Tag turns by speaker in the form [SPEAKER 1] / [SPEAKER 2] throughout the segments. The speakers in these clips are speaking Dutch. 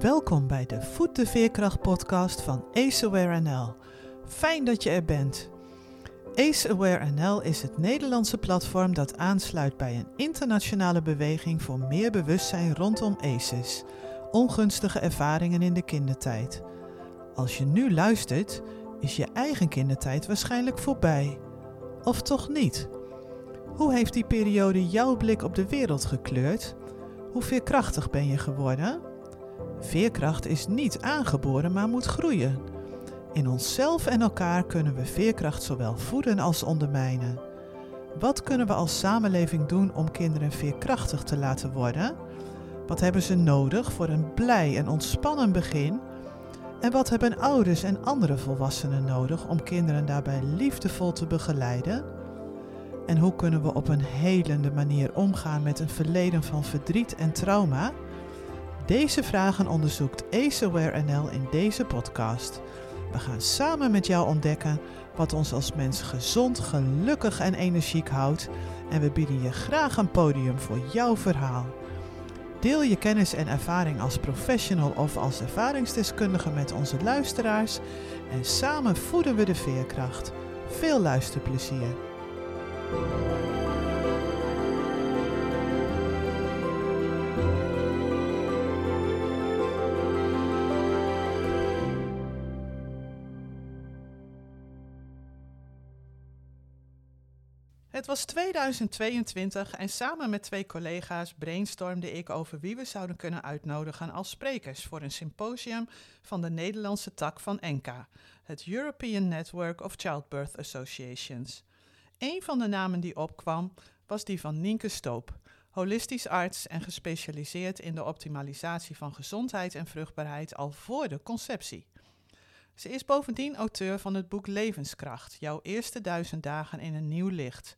[SPEAKER 1] Welkom bij de Voet de Veerkracht podcast van AceAware NL. Fijn dat je er bent. AceAware NL is het Nederlandse platform dat aansluit bij een internationale beweging voor meer bewustzijn rondom ACEs, ongunstige ervaringen in de kindertijd. Als je nu luistert, is je eigen kindertijd waarschijnlijk voorbij. Of toch niet? Hoe heeft die periode jouw blik op de wereld gekleurd? Hoe veerkrachtig ben je geworden? Veerkracht is niet aangeboren, maar moet groeien. In onszelf en elkaar kunnen we veerkracht zowel voeden als ondermijnen. Wat kunnen we als samenleving doen om kinderen veerkrachtig te laten worden? Wat hebben ze nodig voor een blij en ontspannen begin? En wat hebben ouders en andere volwassenen nodig om kinderen daarbij liefdevol te begeleiden? En hoe kunnen we op een helende manier omgaan met een verleden van verdriet en trauma? Deze vragen onderzoekt AceAware NL in deze podcast. We gaan samen met jou ontdekken wat ons als mens gezond, gelukkig en energiek houdt en we bieden je graag een podium voor jouw verhaal. Deel je kennis en ervaring als professional of als ervaringsdeskundige met onze luisteraars en samen voeden we de veerkracht. Veel luisterplezier. Het was 2022 en samen met twee collega's brainstormde ik over wie we zouden kunnen uitnodigen als sprekers voor een symposium van de Nederlandse tak van ENCA, het European Network of Childbirth Associations. Een van de namen die opkwam was die van Nienke Stoop, holistisch arts en gespecialiseerd in de optimalisatie van gezondheid en vruchtbaarheid al voor de conceptie. Ze is bovendien auteur van het boek Levenskracht, jouw eerste duizend dagen in een nieuw licht.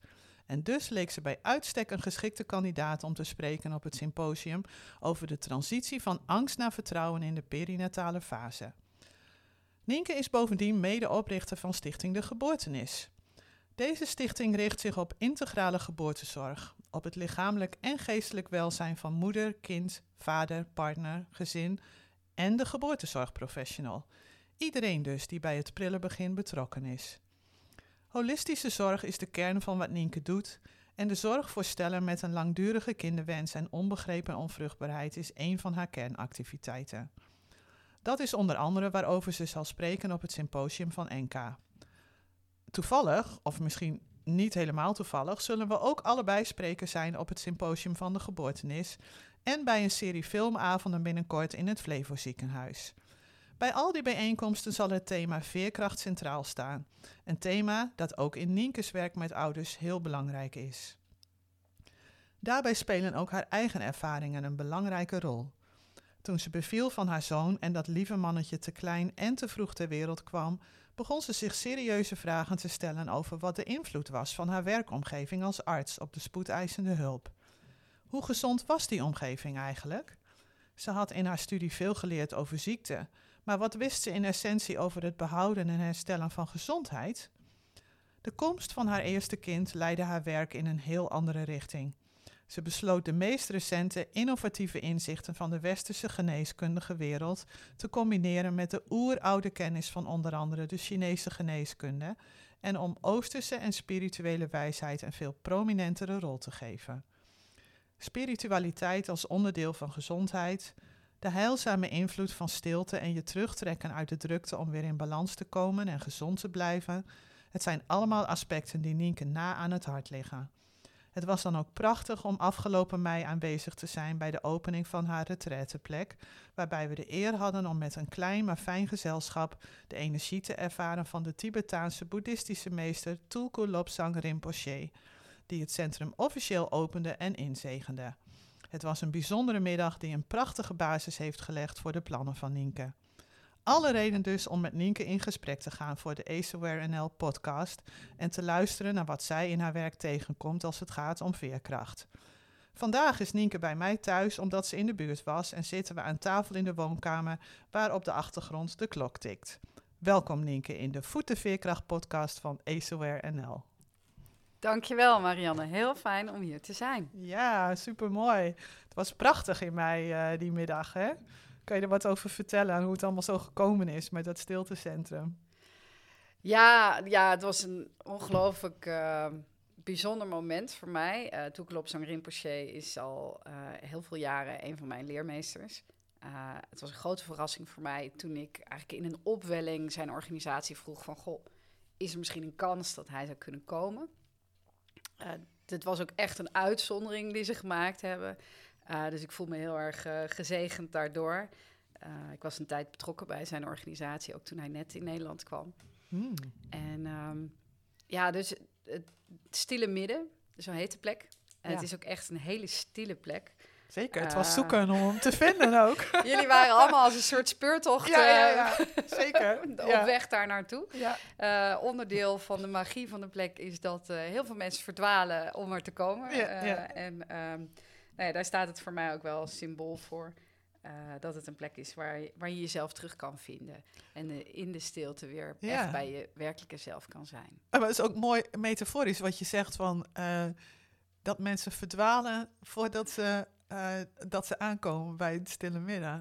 [SPEAKER 1] En dus leek ze bij uitstek een geschikte kandidaat om te spreken op het symposium over de transitie van angst naar vertrouwen in de perinatale fase. Nienke is bovendien medeoprichter van Stichting De Geboortenis. Deze stichting richt zich op integrale geboortezorg, op het lichamelijk en geestelijk welzijn van moeder, kind, vader, partner, gezin en de geboortezorgprofessional. Iedereen dus die bij het prille begin betrokken is. Holistische zorg is de kern van wat Nienke doet en de zorg voor stellen met een langdurige kinderwens en onbegrepen onvruchtbaarheid is een van haar kernactiviteiten. Dat is onder andere waarover ze zal spreken op het symposium van NK. Toevallig, of misschien niet helemaal toevallig, zullen we ook allebei spreken zijn op het symposium van de geboortenis en bij een serie filmavonden binnenkort in het Flevo ziekenhuis. Bij al die bijeenkomsten zal het thema veerkracht centraal staan. Een thema dat ook in Nienkes werk met ouders heel belangrijk is. Daarbij spelen ook haar eigen ervaringen een belangrijke rol. Toen ze beviel van haar zoon en dat lieve mannetje te klein en te vroeg ter wereld kwam, begon ze zich serieuze vragen te stellen over wat de invloed was van haar werkomgeving als arts op de spoedeisende hulp. Hoe gezond was die omgeving eigenlijk? Ze had in haar studie veel geleerd over ziekte, maar wat wist ze in essentie over het behouden en herstellen van gezondheid? De komst van haar eerste kind leidde haar werk in een heel andere richting. Ze besloot de meest recente innovatieve inzichten van de westerse geneeskundige wereld te combineren met de oeroude kennis van onder andere de Chinese geneeskunde en om oosterse en spirituele wijsheid een veel prominentere rol te geven. Spiritualiteit als onderdeel van gezondheid, de heilzame invloed van stilte en je terugtrekken uit de drukte om weer in balans te komen en gezond te blijven. Het zijn allemaal aspecten die Nienke na aan het hart liggen. Het was dan ook prachtig om afgelopen mei aanwezig te zijn bij de opening van haar retraiteplek, waarbij we de eer hadden om met een klein maar fijn gezelschap de energie te ervaren van de Tibetaanse boeddhistische meester Tulku Lobsang Rinpoche, die het centrum officieel opende en inzegende. Het was een bijzondere middag die een prachtige basis heeft gelegd voor de plannen van Nienke. Alle reden dus om met Nienke in gesprek te gaan voor de Aceware NL podcast en te luisteren naar wat zij in haar werk tegenkomt als het gaat om veerkracht. Vandaag is Nienke bij mij thuis omdat ze in de buurt was en zitten we aan tafel in de woonkamer waar op de achtergrond de klok tikt. Welkom Nienke in de Voeten Veerkracht podcast van Aceware NL.
[SPEAKER 2] Dankjewel Marianne, heel fijn om hier te zijn.
[SPEAKER 1] Ja, supermooi. Het was prachtig in mei uh, die middag hè? Kan je er wat over vertellen en hoe het allemaal zo gekomen is met dat stiltecentrum?
[SPEAKER 2] Ja, ja het was een ongelooflijk uh, bijzonder moment voor mij. Uh, Toekelopsang Rinpoche is al uh, heel veel jaren een van mijn leermeesters. het was een grote verrassing voor mij toen ik eigenlijk in een opwelling zijn organisatie vroeg van... Goh, is er misschien een kans dat hij zou kunnen komen? Dit was ook echt een uitzondering die ze gemaakt hebben. dus ik voel me heel erg gezegend daardoor. ik was een tijd betrokken bij zijn organisatie, ook toen hij net in Nederland kwam. Hmm. En um, ja, dus het stille midden, zo heet de plek. En het is ook echt een hele stille plek.
[SPEAKER 1] Zeker, het was uh, zoeken om hem te vinden ook.
[SPEAKER 2] Jullie waren allemaal als een soort speurtocht ja, ja, ja.
[SPEAKER 1] Eh, zeker.
[SPEAKER 2] op weg daar naartoe. Ja. Uh, onderdeel van de magie van de plek is dat heel veel mensen verdwalen om er te komen. En um, nou ja, daar staat het voor mij ook wel als symbool voor. Uh, dat het een plek is waar je, waar je jezelf terug kan vinden. En uh, in de stilte weer ja. echt bij je werkelijke zelf kan zijn.
[SPEAKER 1] Maar het is ook mooi metaforisch wat je zegt van uh, dat mensen verdwalen voordat ze, dat ze aankomen bij het stille middag.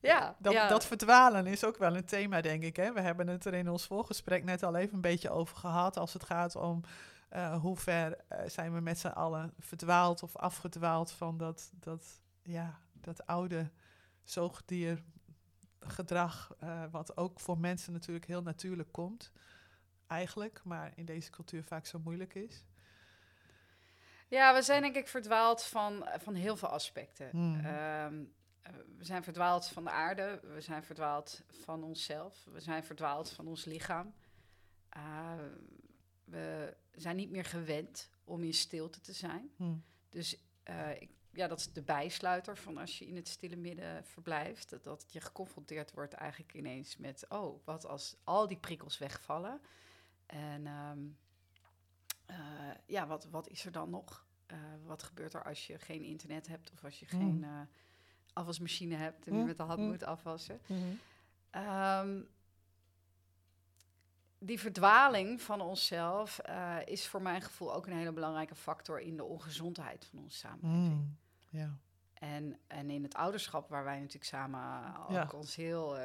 [SPEAKER 2] Ja,
[SPEAKER 1] dat,
[SPEAKER 2] ja.
[SPEAKER 1] dat verdwalen is ook wel een thema, denk ik. Hè? We hebben het er in ons voorgesprek net al even een beetje over gehad. Als het gaat om hoe ver zijn we met z'n allen verdwaald of afgedwaald van dat, dat ja, dat oude zoogdiergedrag, uh, wat ook voor mensen natuurlijk heel natuurlijk komt, eigenlijk, maar in deze cultuur vaak zo moeilijk is.
[SPEAKER 2] Ja, we zijn denk ik verdwaald van, van heel veel aspecten. Hmm. Um, we zijn verdwaald van de aarde, we zijn verdwaald van onszelf, we zijn verdwaald van ons lichaam. Uh, we zijn niet meer gewend om in stilte te zijn. Hmm. Dus uh, ik ja, dat is de bijsluiter van als je in het stille midden verblijft. Dat, dat je geconfronteerd wordt eigenlijk ineens met, oh, wat als al die prikkels wegvallen? En um, uh, ja, wat, wat is er dan nog? Uh, wat gebeurt er als je geen internet hebt of als je mm. geen uh, afwasmachine hebt en mm. je met de hand mm. moet afwassen? -hmm. Um, die verdwaling van onszelf is voor mijn gevoel ook een hele belangrijke factor in de ongezondheid van onze samenleving. Ja. En, en in het ouderschap, waar wij natuurlijk samen ook ons heel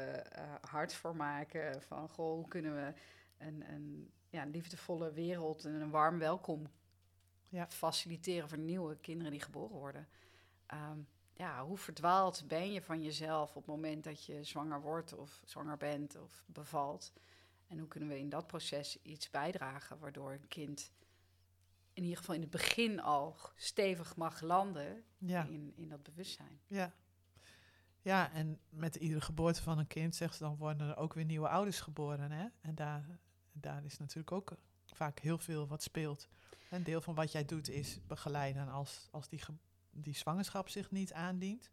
[SPEAKER 2] hard voor maken. Van goh, hoe kunnen we een, een ja, liefdevolle wereld en een warm welkom ja. faciliteren voor nieuwe kinderen die geboren worden. Um, ja, hoe verdwaald ben je van jezelf op het moment dat je zwanger wordt of zwanger bent of bevalt? En hoe kunnen we in dat proces iets bijdragen waardoor een kind in ieder geval in het begin al stevig mag landen in, in dat bewustzijn.
[SPEAKER 1] Ja. ja, en met iedere geboorte van een kind, zegt ze, dan worden er ook weer nieuwe ouders geboren. Hè? En daar, daar is natuurlijk ook vaak heel veel wat speelt. Een deel van wat jij doet is begeleiden als, als die, die zwangerschap zich niet aandient.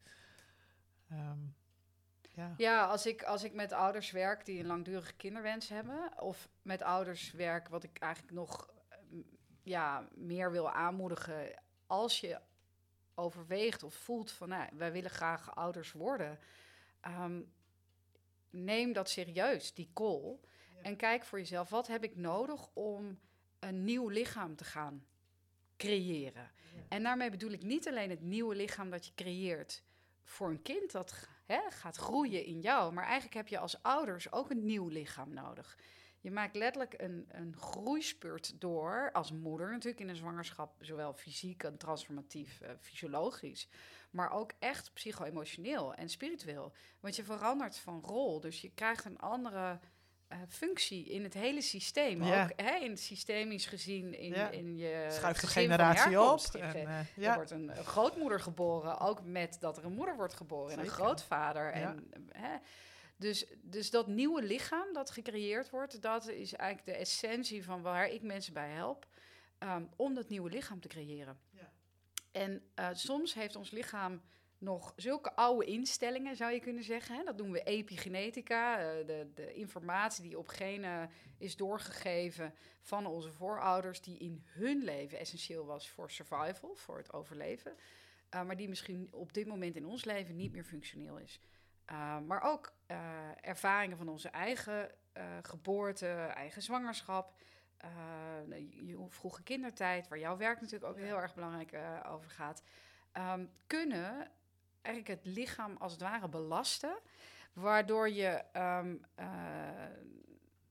[SPEAKER 1] Um,
[SPEAKER 2] ja, ja als, ik, als ik met ouders werk die een langdurige kinderwens hebben, of met ouders werk, wat ik eigenlijk nog ja, meer wil aanmoedigen. Als je overweegt of voelt van nou, wij willen graag ouders worden. Um, neem dat serieus, die call. En kijk voor jezelf, wat heb ik nodig om een nieuw lichaam te gaan creëren? En daarmee bedoel ik niet alleen het nieuwe lichaam dat je creëert voor een kind dat hè, gaat groeien in jou, maar eigenlijk heb je als ouders ook een nieuw lichaam nodig. Je maakt letterlijk een, een groeispurt door als moeder natuurlijk in een zwangerschap, zowel fysiek en transformatief, uh, fysiologisch, maar ook echt psycho-emotioneel en spiritueel. Want je verandert van rol, dus je krijgt een andere uh, functie in het hele systeem. Ja. Ook hè, in systemisch gezien in, ja. in je
[SPEAKER 1] Schuift de generatie op.
[SPEAKER 2] En, uh, ja. Er wordt een, een, grootmoeder geboren, ook met dat er een moeder wordt geboren Zeker. en een grootvader. En, hè, dus, dus dat nieuwe lichaam dat gecreëerd wordt, dat is eigenlijk de essentie van waar ik mensen bij help. Um, om dat nieuwe lichaam te creëren. Ja. En uh, soms heeft ons lichaam nog zulke oude instellingen, zou je kunnen zeggen. Hè? Dat noemen we epigenetica, uh, de, de informatie die op genen is doorgegeven van onze voorouders, die in hun leven essentieel was voor survival, voor het overleven. Uh, maar die misschien op dit moment in ons leven niet meer functioneel is. Uh, maar ook uh, ervaringen van onze eigen geboorte, eigen zwangerschap, je vroege kindertijd, waar jouw werk natuurlijk ook heel erg belangrijk over gaat, um, kunnen eigenlijk het lichaam als het ware belasten, waardoor je, ehm, eh,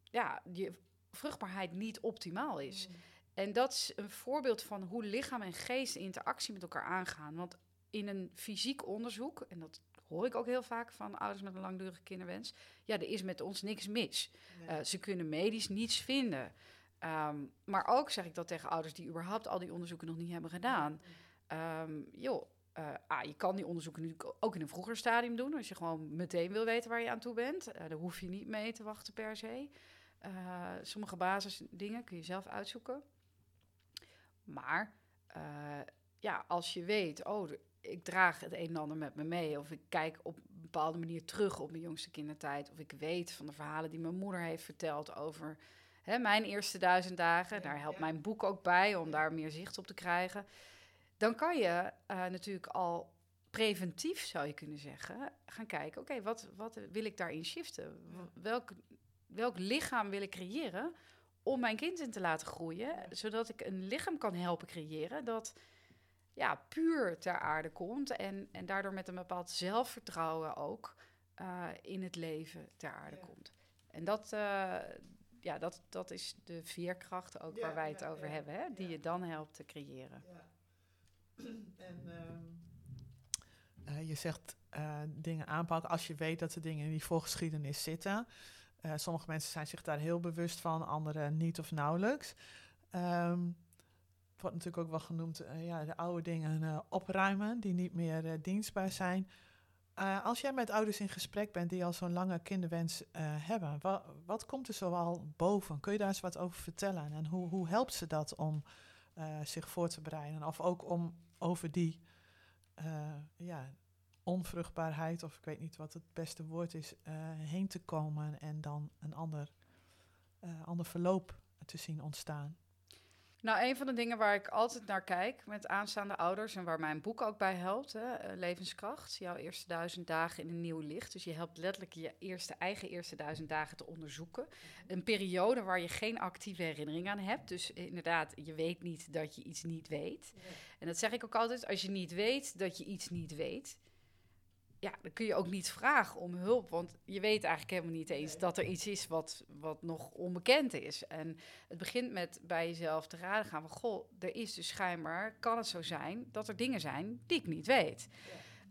[SPEAKER 2] ja, je vruchtbaarheid niet optimaal is. En dat is een voorbeeld van hoe lichaam en geest in interactie met elkaar aangaan. Want in een fysiek onderzoek, en dat hoor ik ook heel vaak van ouders met een langdurige kinderwens, ja, er is met ons niks mis. Eh, ze kunnen medisch niets vinden. Ehm, maar ook zeg ik dat tegen ouders die überhaupt al die onderzoeken nog niet hebben gedaan. Um, joh, uh, ah, je kan die onderzoeken nu ook in een vroeger stadium doen. Als je gewoon meteen wil weten waar je aan toe bent. Uh, daar hoef je niet mee te wachten per se. Uh, sommige basisdingen kun je zelf uitzoeken. Maar ja, als je weet, oh, ik draag het een en ander met me mee. Of ik kijk op een bepaalde manier terug op mijn jongste kindertijd. Of ik weet van de verhalen die mijn moeder heeft verteld over hè, mijn eerste duizend dagen. Daar helpt mijn boek ook bij om daar meer zicht op te krijgen. Dan kan je uh, natuurlijk al preventief, zou je kunnen zeggen, gaan kijken. Oké, wat, wat wil ik daarin shiften? Welk, welk lichaam wil ik creëren om mijn kind in te laten groeien? Zodat ik een lichaam kan helpen creëren dat ja, puur ter aarde komt. En, en daardoor met een bepaald zelfvertrouwen ook uh, in het leven ter aarde ja. komt. En dat, uh, ja, dat, dat is de veerkracht ook ja, waar wij het over hebben, hè, die je dan helpt te creëren.
[SPEAKER 1] En uh, je zegt dingen aanpakken als je weet dat de dingen in die voorgeschiedenis zitten. sommige mensen zijn zich daar heel bewust van, anderen niet of nauwelijks. Um, wordt natuurlijk ook wel genoemd, ja, de oude dingen opruimen die niet meer dienstbaar zijn. als jij met ouders in gesprek bent die al zo'n lange kinderwens hebben, wat, wat komt er zoal boven? Kun je daar eens wat over vertellen? En hoe, hoe helpt ze dat om zich voor te bereiden? Of ook om over die ja, onvruchtbaarheid, of ik weet niet wat het beste woord is, heen te komen en dan een ander, ander verloop te zien ontstaan?
[SPEAKER 2] Nou, een van de dingen waar ik altijd naar kijk met aanstaande ouders en waar mijn boek ook bij helpt, hè, eh, levenskracht, jouw eerste duizend dagen in een nieuw licht. Dus je helpt letterlijk je eerste eigen eerste duizend dagen te onderzoeken. Een periode waar je geen actieve herinnering aan hebt. Dus inderdaad, je weet niet dat je iets niet weet. En dat zeg ik ook altijd, als je niet weet dat je iets niet weet, ja, dan kun je ook niet vragen om hulp. Want je weet eigenlijk helemaal niet eens dat er iets is wat, wat nog onbekend is. En het begint met bij jezelf te raden gaan van... goh, er is dus schijnbaar, kan het zo zijn... dat er dingen zijn die ik niet weet.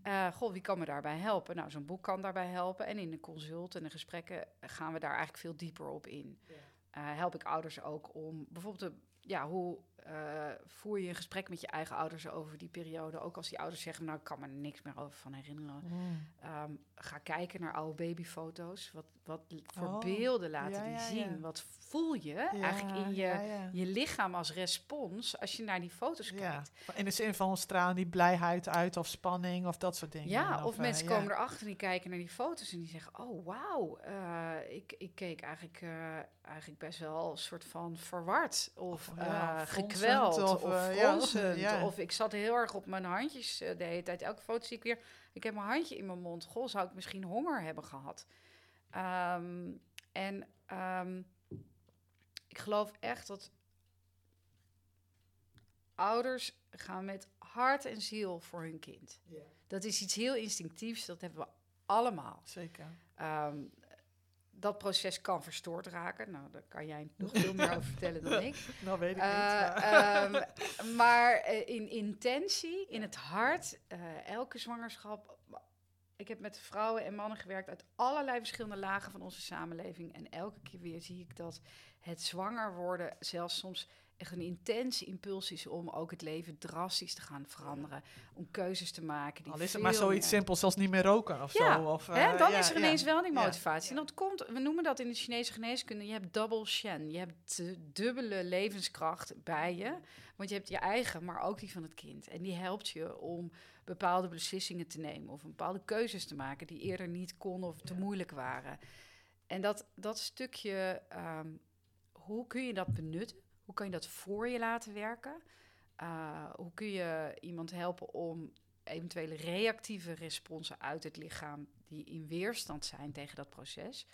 [SPEAKER 2] Uh, goh, wie kan me daarbij helpen? Nou, zo'n boek kan daarbij helpen. En in de consult en de gesprekken gaan we daar eigenlijk veel dieper op in. Uh, help ik ouders ook om bijvoorbeeld... De, ja, hoe uh, voer je een gesprek met je eigen ouders over die periode. Ook als die ouders zeggen, nou, ik kan me niks meer over van herinneren. Mm. Um, ga kijken naar oude babyfoto's. Wat, wat voor oh, beelden laten ja, die ja, zien? Ja. Wat voel je eigenlijk in je, je lichaam als respons als je naar die foto's kijkt?
[SPEAKER 1] In de zin van stralen die blijheid uit of spanning of dat soort dingen.
[SPEAKER 2] Ja, of, of mensen uh, komen erachter en die kijken naar die foto's en die zeggen, oh wauw, uh, ik, ik keek eigenlijk, eigenlijk best wel een soort van verward of, of gekweld of, of fronsend. Ja, ja. Of ik zat heel erg op mijn handjes uh, de hele tijd. Elke foto zie ik weer, ik heb mijn handje in mijn mond. Goh, zou ik misschien honger hebben gehad? Um, en um, ik geloof echt dat ouders gaan met hart en ziel voor hun kind. Yeah. Dat is iets heel instinctiefs, dat hebben we allemaal.
[SPEAKER 1] Zeker.
[SPEAKER 2] Um, dat proces kan verstoord raken. Nou, daar kan jij nog veel meer over vertellen dan ik.
[SPEAKER 1] Nou, weet ik uh, niet. Maar,
[SPEAKER 2] um, maar uh, in intentie, in het hart, uh, elke zwangerschap. Ik heb met vrouwen en mannen gewerkt uit allerlei verschillende lagen van onze samenleving. En elke keer weer zie ik dat het zwanger worden zelfs soms echt een intense impuls is om ook het leven drastisch te gaan veranderen. Om keuzes te maken. Die
[SPEAKER 1] Al is het maar zoiets simpels als niet meer roken of
[SPEAKER 2] ja,
[SPEAKER 1] zo. Of,
[SPEAKER 2] uh, hè, dan ja, is er ineens ja, wel die motivatie. En dat komt, we noemen dat in de Chinese geneeskunde, je hebt double shen. Je hebt de dubbele levenskracht bij je. Want je hebt je eigen, maar ook die van het kind. En die helpt je om bepaalde beslissingen te nemen. Of bepaalde keuzes te maken die eerder niet konden of te moeilijk waren. En dat, dat stukje, um, hoe kun je dat benutten? Hoe kan je dat voor je laten werken? Uh, hoe kun je iemand helpen om eventuele reactieve responsen uit het lichaam die in weerstand zijn tegen dat proces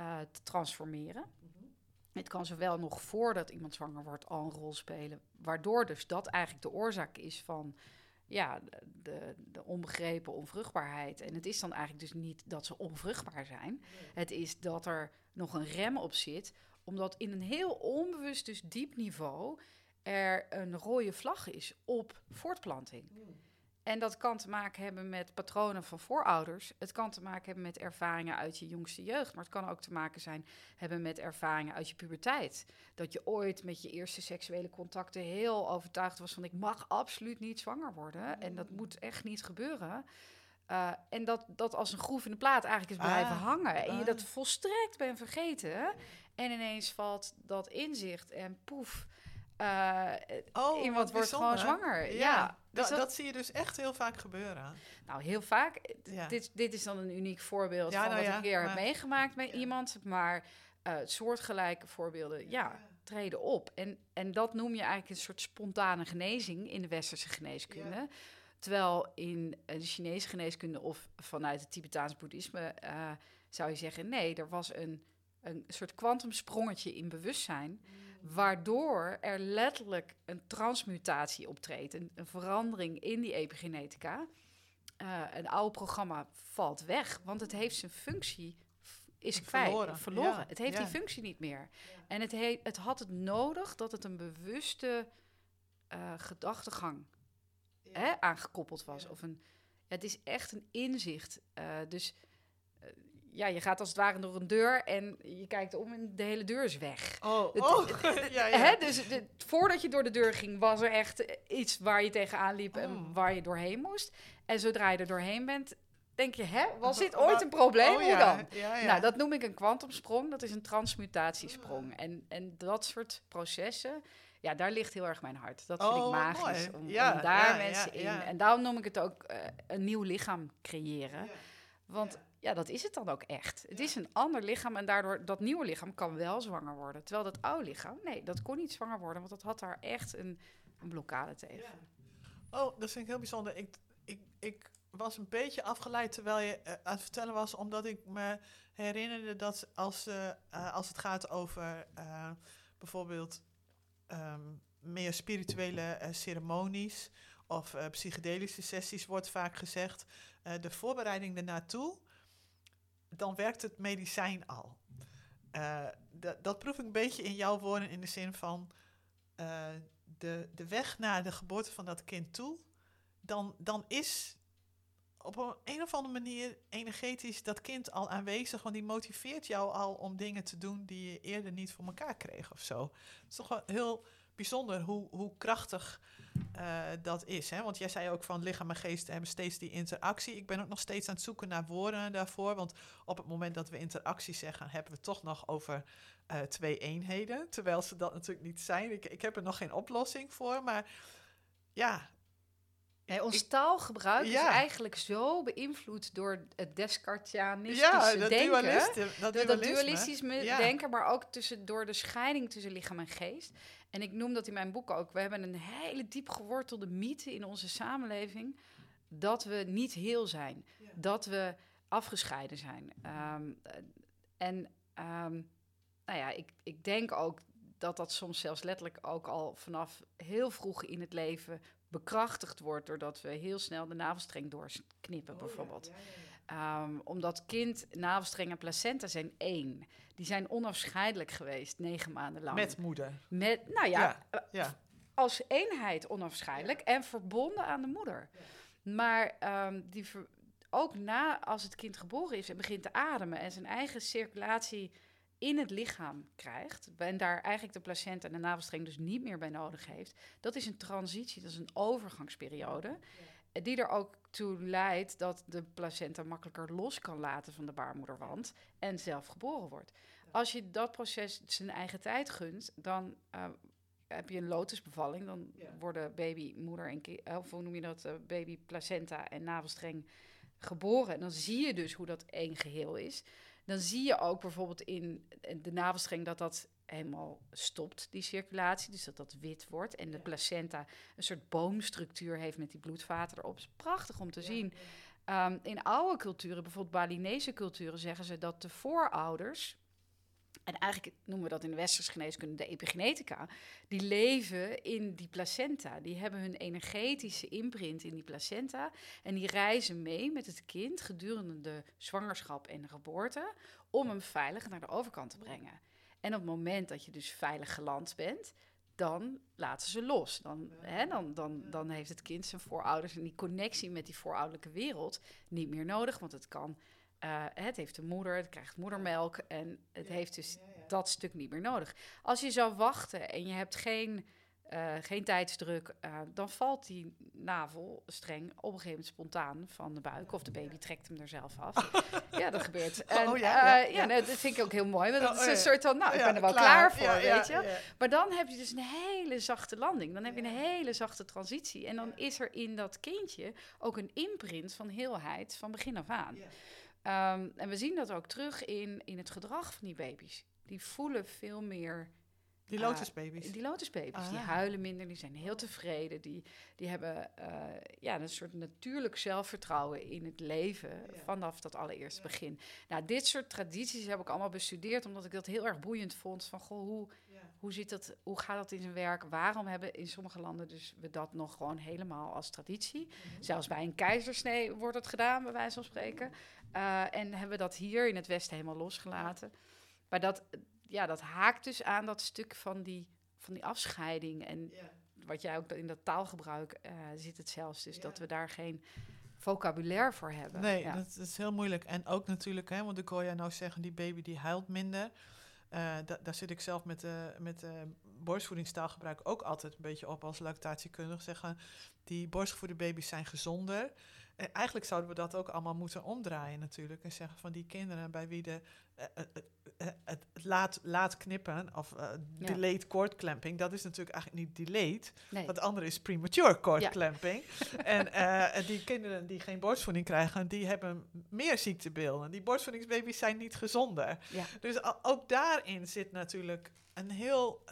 [SPEAKER 2] uh, te transformeren? Mm -hmm. Het kan zowel nog voordat iemand zwanger wordt al een rol spelen, waardoor dus dat eigenlijk de oorzaak is van ja, de, de onbegrepen onvruchtbaarheid. En het is dan eigenlijk dus niet dat ze onvruchtbaar zijn. Het is dat er nog een rem op zit, omdat in een heel onbewust, dus diep niveau, er een rode vlag is op voortplanting. En dat kan te maken hebben met patronen van voorouders. Het kan te maken hebben met ervaringen uit je jongste jeugd. Maar het kan ook te maken zijn hebben met ervaringen uit je puberteit. Dat je ooit met je eerste seksuele contacten heel overtuigd was van ik mag absoluut niet zwanger worden. En dat moet echt niet gebeuren. Uh, en dat dat als een groef in de plaat eigenlijk is blijven ah, hangen. En je ah. dat volstrekt bent vergeten. En ineens valt dat inzicht en poef uh, oh, iemand wordt gewoon zwanger. Ja,
[SPEAKER 1] dus dat, dat, zie je dus echt heel vaak gebeuren.
[SPEAKER 2] Nou, heel vaak. Dit, dit is dan een uniek voorbeeld van nou wat ik weer heb meegemaakt met iemand. Maar uh, soortgelijke voorbeelden, ja, treden op. En, en dat noem je eigenlijk een soort spontane genezing in de westerse geneeskunde. Terwijl in de Chinese geneeskunde of vanuit het Tibetaans boeddhisme uh, zou je zeggen: nee, er was een, een soort kwantumsprongetje in bewustzijn. Mm waardoor er letterlijk een transmutatie optreedt, een, een verandering in die epigenetica. Uh, een oude programma valt weg, want het heeft zijn functie is kwijt, verloren. verloren. het heeft die functie niet meer. En het, het had het nodig dat het een bewuste uh, gedachtegang hè, aangekoppeld was. Of een, het is echt een inzicht. Uh, dus ja, je gaat als het ware door een deur en je kijkt om en de hele deur is weg.
[SPEAKER 1] Oh, oh. ja, ja.
[SPEAKER 2] Hè? Dus voordat je door de deur ging, was er echt iets waar je tegenaan liep en oh. waar je doorheen moest. En zodra je er doorheen bent, denk je, hè, was dit ooit een probleem? Oh, Hoe dan? Nou, dat noem ik een kwantumsprong. Dat is een transmutatiesprong. Ah. En, en dat soort processen, ja, daar ligt heel erg mijn hart. Dat vind ik magisch. Om, om, daar mensen in. En daarom noem ik het ook uh, een nieuw lichaam creëren. Want ja, dat is het dan ook echt. Het is een ander lichaam en daardoor dat nieuwe lichaam kan wel zwanger worden. Terwijl dat oude lichaam, nee, dat kon niet zwanger worden, want dat had daar echt een, een blokkade tegen.
[SPEAKER 1] Oh, dat vind ik heel bijzonder. Ik, ik, ik was een beetje afgeleid terwijl je uh, aan het vertellen was, omdat ik me herinnerde dat als, uh, als het gaat over bijvoorbeeld ehm, meer spirituele ceremonies of psychedelische sessies, wordt vaak gezegd, de voorbereiding ernaartoe dan werkt het medicijn al. Dat proef ik een beetje in jouw woorden in de zin van de, de weg naar de geboorte van dat kind toe. Dan, dan is op een, een of andere manier energetisch dat kind al aanwezig, want die motiveert jou al om dingen te doen die je eerder niet voor elkaar kreeg of zo. Het is toch wel heel bijzonder hoe, hoe krachtig uh, dat is. Hè? Want jij zei ook van lichaam en geest hebben steeds die interactie. Ik ben ook nog steeds aan het zoeken naar woorden daarvoor. Want op het moment dat we interactie zeggen, hebben we toch nog over uh, twee eenheden. Terwijl ze dat natuurlijk niet zijn. Ik, ik heb er nog geen oplossing voor. Maar ja,
[SPEAKER 2] Nee, ons taalgebruik is eigenlijk zo beïnvloed door het Descartianistische ja, dat denken. Dualiste, dat, door dat dualistische ja. denken, maar ook tussen, door de scheiding tussen lichaam en geest. En ik noem dat in mijn boek ook. We hebben een hele diep gewortelde mythe in onze samenleving dat we niet heel zijn, dat we afgescheiden zijn. Ehm, en um, nou ja, ik, ik denk ook dat dat soms zelfs letterlijk ook al vanaf heel vroeg in het leven bekrachtigd wordt doordat we heel snel de navelstreng doorknippen, oh, bijvoorbeeld. Um, omdat kind, navelstreng en placenta zijn één. Die zijn onafscheidelijk geweest, negen maanden lang.
[SPEAKER 1] Met moeder.
[SPEAKER 2] Met, nou ja, ja, als eenheid onafscheidelijk en verbonden aan de moeder. Maar um, die ook na als het kind geboren is en begint te ademen en zijn eigen circulatie in het lichaam krijgt, en daar eigenlijk de placenta en de navelstreng dus niet meer bij nodig heeft, dat is een transitie, dat is een overgangsperiode, die er ook toe leidt dat de placenta makkelijker los kan laten van de baarmoederwand en zelf geboren wordt. Als je dat proces zijn eigen tijd gunt, dan uh, heb je een lotusbevalling, dan worden baby, moeder en kind, of hoe noem je dat, uh, baby, placenta en navelstreng geboren. En dan zie je dus hoe dat één geheel is dan zie je ook bijvoorbeeld in de navelstreng dat dat helemaal stopt, die circulatie. Dus dat dat wit wordt. En de placenta een soort boomstructuur heeft met die bloedvaten erop. is prachtig om te zien. Ehm, in oude culturen, bijvoorbeeld Balinese culturen, zeggen ze dat de voorouders en eigenlijk noemen we dat in de westerse geneeskunde de epigenetica, die leven in die placenta. Die hebben hun energetische imprint in die placenta en die reizen mee met het kind gedurende de zwangerschap en de geboorte om hem veilig naar de overkant te brengen. En op het moment dat je dus veilig geland bent, dan laten ze los. Dan, hè, dan, dan, dan heeft het kind zijn voorouders en die connectie met die voorouderlijke wereld niet meer nodig, want het kan uh, het heeft een moeder, het krijgt moedermelk en het heeft dus dat stuk niet meer nodig. Als je zou wachten en je hebt geen, uh, geen tijdsdruk, uh, dan valt die navelstreng op een gegeven moment spontaan van de buik of de baby trekt hem er zelf af. ja, dat gebeurt. En, oh, ja. Nou, dat vind ik ook heel mooi, want dat is oh, een soort van, nou, ik ben er wel klaar, klaar voor, weet je. Maar dan heb je dus een hele zachte landing, dan heb je een hele zachte transitie en dan is er in dat kindje ook een imprint van heelheid van begin af aan. Um, en we zien dat ook terug in, in het gedrag van die baby's. Die voelen veel meer.
[SPEAKER 1] Die eh, lotusbaby's.
[SPEAKER 2] Uh, die lotusbaby's. Die ah. huilen minder, die zijn heel tevreden. Die, die hebben uh, ja, een soort natuurlijk zelfvertrouwen in het leven vanaf dat allereerste begin. Nou, dit soort tradities heb ik allemaal bestudeerd, omdat ik dat heel erg boeiend vond. Van goh, hoe, hoe, zit dat, hoe gaat dat in zijn werk? Waarom hebben in sommige landen dus we dat nog gewoon helemaal als traditie? Mhm. Zelfs bij een keizersnee wordt het gedaan, bij wijze van spreken. Uh, en hebben we dat hier in het Westen helemaal losgelaten. Maar dat, ja, dat haakt dus aan dat stuk van die, van die afscheiding. En wat jij ook in dat taalgebruik uh, zit het zelfs. Dus dat we daar geen vocabulaire voor hebben.
[SPEAKER 1] Nee, dat, is heel moeilijk. En ook natuurlijk, hè, want ik hoor jij nou zeggen, die baby die huilt minder. Uh, daar zit ik zelf met, uh, met uh, borstvoedingstaalgebruik ook altijd een beetje op als lactatiekundige. Zeggen, die borstgevoede baby's zijn gezonder. En eigenlijk zouden we dat ook allemaal moeten omdraaien natuurlijk. En zeggen van die kinderen bij wie de, het laat, laat knippen of delayed cord clamping, dat is natuurlijk eigenlijk niet delayed. Nee. Het andere is premature cord clamping. en die kinderen die geen borstvoeding krijgen, die hebben meer ziektebeelden. Die borstvoedingsbaby's zijn niet gezonder. Dus ook daarin zit natuurlijk een heel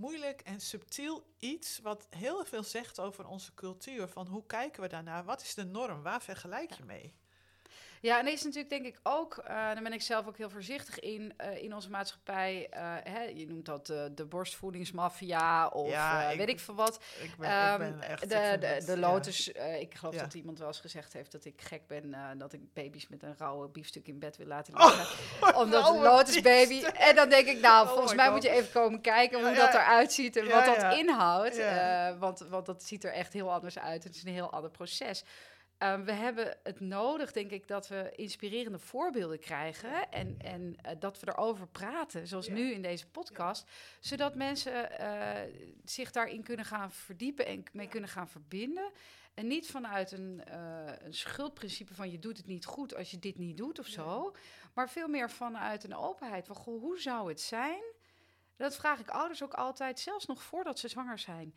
[SPEAKER 1] moeilijk en subtiel iets wat heel veel zegt over onze cultuur. Van hoe kijken we daarnaar? Wat is de norm? Waar vergelijk je mee?
[SPEAKER 2] Ja, en is natuurlijk denk ik ook, uh, daar ben ik zelf ook heel voorzichtig in, uh, in onze maatschappij. Uh, hè, je noemt dat de borstvoedingsmafia of ja, weet ik veel wat.
[SPEAKER 1] Ik ben, um, ik ben echt,
[SPEAKER 2] de, de, de Lotus, ik geloof dat iemand wel eens gezegd heeft dat ik gek ben dat ik baby's met een rauwe biefstuk in bed wil laten liggen. Oh, omdat een Lotus baby. En dan denk ik, nou, oh volgens mij moet je even komen kijken hoe dat eruit ziet en wat dat inhoudt. want, want dat ziet er echt heel anders uit. Het is een heel ander proces. Um, we hebben het nodig, denk ik, dat we inspirerende voorbeelden krijgen en, en uh, dat we erover praten, zoals nu in deze podcast, zodat mensen uh, zich daarin kunnen gaan verdiepen en mee kunnen gaan verbinden. En niet vanuit een, uh, een schuldprincipe van je doet het niet goed als je dit niet doet of zo, maar veel meer vanuit een openheid van goh, hoe zou het zijn? Dat vraag ik ouders ook altijd, zelfs nog voordat ze zwanger zijn.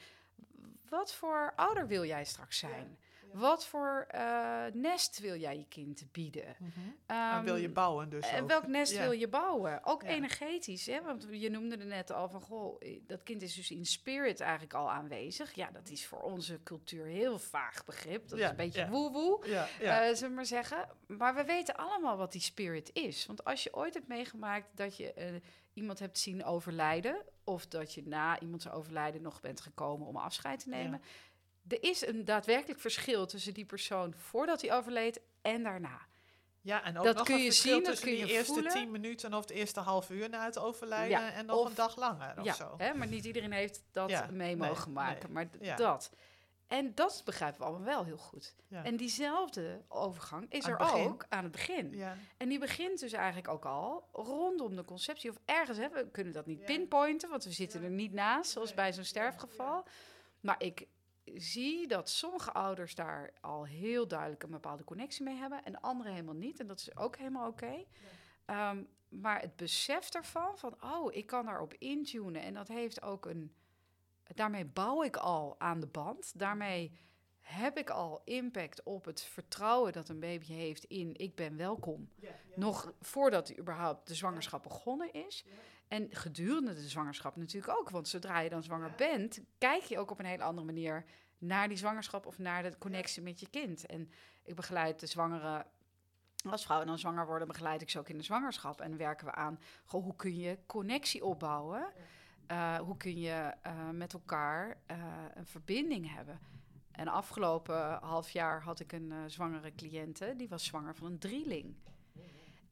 [SPEAKER 2] Wat voor ouder wil jij straks zijn? Wat voor uh, nest wil jij je kind bieden?
[SPEAKER 1] Mm -hmm. um, wil je bouwen dus
[SPEAKER 2] En welk nest wil je bouwen? Ook energetisch, hè? Want je noemde er net al van, goh, eh, dat kind is dus in spirit eigenlijk al aanwezig. Ja, dat is voor onze cultuur heel vaag begrip. Dat is een beetje woe-woe, uh, zullen we maar zeggen. Maar we weten allemaal wat die spirit is. Want als je ooit hebt meegemaakt dat je uh, iemand hebt zien overlijden... of dat je na iemands overlijden nog bent gekomen om afscheid te nemen er is een daadwerkelijk verschil tussen die persoon voordat hij overleed en daarna.
[SPEAKER 1] Ja, en ook dat nog kun je zien, dat kun je de eerste tien minuten of het eerste half uur na het overlijden en nog een dag langer of
[SPEAKER 2] ja,
[SPEAKER 1] zo.
[SPEAKER 2] Hè, maar niet iedereen heeft dat mee mogen maken. maar dat. En dat begrijpen we allemaal wel heel goed. En diezelfde overgang is er ook aan het begin. En die begint dus eigenlijk ook al rondom de conceptie. Of ergens, hè, we kunnen dat niet pinpointen, want we zitten er niet naast, zoals bij zo'n sterfgeval. Maar ik zie dat sommige ouders daar al heel duidelijk een bepaalde connectie mee hebben en andere helemaal niet. En dat is ook helemaal oké. Ehm, maar het besef daarvan, van oh, ik kan daarop intunen en dat heeft ook een. Daarmee bouw ik al aan de band. Daarmee heb ik al impact op het vertrouwen dat een baby heeft in ik ben welkom. Nog voordat überhaupt de zwangerschap begonnen is. En gedurende de zwangerschap natuurlijk ook. Want zodra je dan zwanger bent, kijk je ook op een hele andere manier naar die zwangerschap of naar de connectie met je kind. En ik begeleid de zwangere Als vrouwen dan zwanger worden, begeleid ik ze ook in de zwangerschap. En werken we aan, goh, hoe kun je connectie opbouwen? Uh, hoe kun je uh, met elkaar uh, een verbinding hebben? En afgelopen half jaar had ik een zwangere cliënte, die was zwanger van een drieling.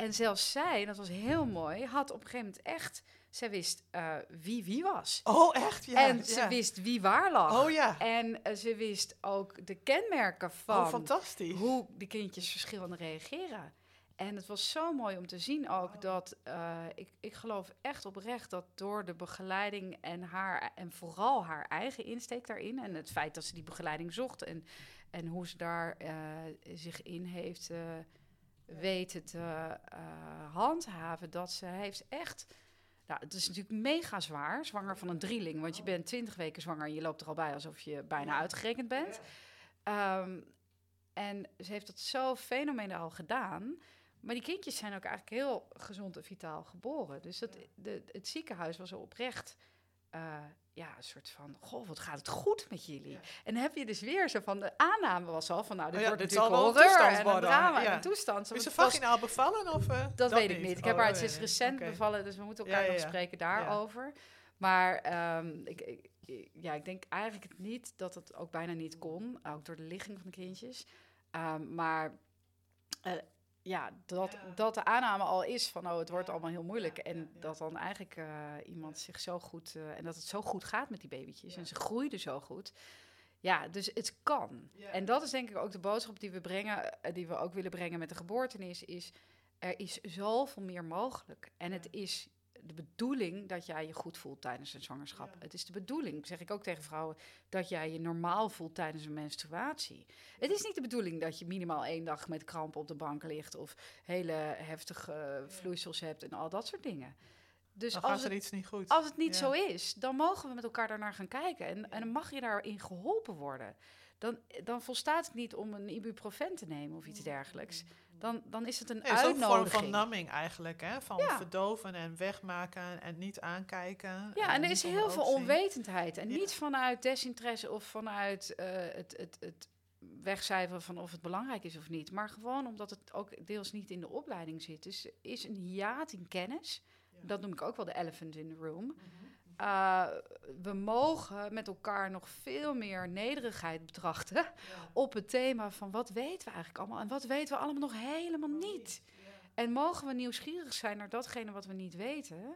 [SPEAKER 2] En zelfs zij, dat was heel mooi, had op een gegeven moment echt... Zij wist uh, wie wie was.
[SPEAKER 1] Oh, echt? Ja.
[SPEAKER 2] En ze wist wie waar lag.
[SPEAKER 1] Oh ja.
[SPEAKER 2] En uh, ze wist ook de kenmerken van...
[SPEAKER 1] Oh, fantastisch.
[SPEAKER 2] Hoe de kindjes verschillend reageren. En het was zo mooi om te zien ook dat... Uh, ik, ik geloof echt oprecht dat door de begeleiding en haar... en vooral haar eigen insteek daarin... en het feit dat ze die begeleiding zocht... en, en hoe ze daar zich in heeft weten te uh, handhaven. Dat ze heeft echt. Nou, het is natuurlijk mega zwaar, zwanger van een drieling. Want je bent twintig weken zwanger en je loopt er al bij alsof je bijna uitgerekend bent. Um, en ze heeft dat zo fenomenaal gedaan. Maar die kindjes zijn ook eigenlijk heel gezond en vitaal geboren. Dus dat, de, het ziekenhuis was oprecht uh, ja, een soort van, goh, wat gaat het goed met jullie? En dan heb je dus weer zo van, de aanname was al van, nou, dit oh ja, wordt dit natuurlijk zal wel horror en een drama ja. en toestand.
[SPEAKER 1] Is ze vaginaal bevallen of? Uh,
[SPEAKER 2] dat, dat, weet ik niet. Ik heb oh, haar sinds recent okay. bevallen, dus we moeten elkaar nog spreken daarover. Maar um, ik, ik, ja, ik denk eigenlijk het niet dat het ook bijna niet kon, ook door de ligging van de kindjes. Um, maar uh, ja, dat, dat de aanname al is van oh, het wordt allemaal heel moeilijk. En dat dan eigenlijk uh, iemand zich zo goed. Uh, en dat het zo goed gaat met die babytjes. En ze groeiden zo goed. Ja, dus het kan. En dat is denk ik ook de boodschap die we brengen, uh, die we ook willen brengen met de geboortenis, is er is zoveel meer mogelijk. En het is de bedoeling dat jij je goed voelt tijdens een zwangerschap. Het is de bedoeling, zeg ik ook tegen vrouwen, dat jij je normaal voelt tijdens een menstruatie. Het is niet de bedoeling dat je minimaal één dag met krampen op de bank ligt of hele heftige vloeisels hebt en al dat soort dingen.
[SPEAKER 1] Dus dan als er het, iets niet goed.
[SPEAKER 2] Als het niet zo is, dan mogen we met elkaar daarnaar gaan kijken. En, en dan mag je daarin geholpen worden. Dan, dan volstaat het niet om een ibuprofen te nemen of iets dergelijks dan, dan is het een nee, uitnodiging.
[SPEAKER 1] Vorm van namming eigenlijk, hè? Van verdoven en wegmaken en niet aankijken.
[SPEAKER 2] Ja, en, er is heel veel onwetendheid. En niet vanuit desinteresse of vanuit uh, het, het, het wegcijferen van of het belangrijk is of niet. Maar gewoon omdat het ook deels niet in de opleiding zit. Dus is een hiaat in kennis. Dat noem ik ook wel de elephant in the room. Mhm. Uh, we mogen met elkaar nog veel meer nederigheid betrachten op het thema van wat weten we eigenlijk allemaal en wat weten we allemaal nog helemaal niet. En mogen we nieuwsgierig zijn naar datgene wat we niet weten?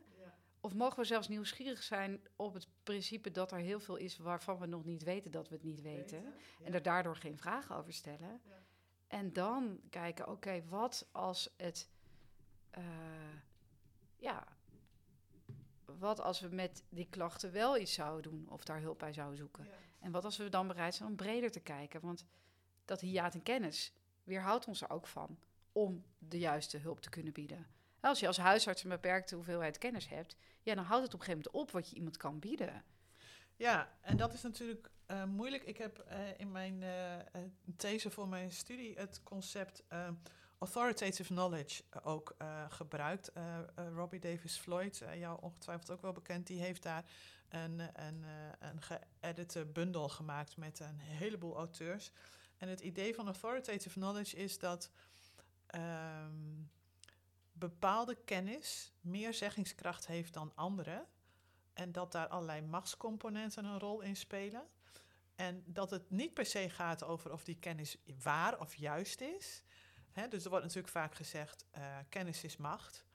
[SPEAKER 2] Of mogen we zelfs nieuwsgierig zijn op het principe dat er heel veel is waarvan we nog niet weten dat we het niet weten. En er daardoor geen vragen over stellen. En dan kijken, oké, wat als het uh, ja, wat als we met die klachten wel iets zouden doen of daar hulp bij zouden zoeken? En wat als we dan bereid zijn om breder te kijken? Want dat hiaat in kennis weerhoudt ons er ook van om de juiste hulp te kunnen bieden. Als je als huisarts een beperkte hoeveelheid kennis hebt, ja, dan houdt het op een gegeven moment op wat je iemand kan bieden.
[SPEAKER 1] Ja, en dat is natuurlijk uh, moeilijk. Ik heb uh, in mijn uh, these voor mijn studie het concept authoritative knowledge ook uh, gebruikt. Uh, Robbie Davis Floyd, jou ongetwijfeld ook wel bekend, die heeft daar een, een, een geëdite bundel gemaakt met een heleboel auteurs. En het idee van authoritative knowledge is dat um, bepaalde kennis meer zeggingskracht heeft dan andere. En dat daar allerlei machtscomponenten een rol in spelen. En dat het niet per se gaat over of die kennis waar of juist is, dus er wordt natuurlijk vaak gezegd, uh, kennis is macht.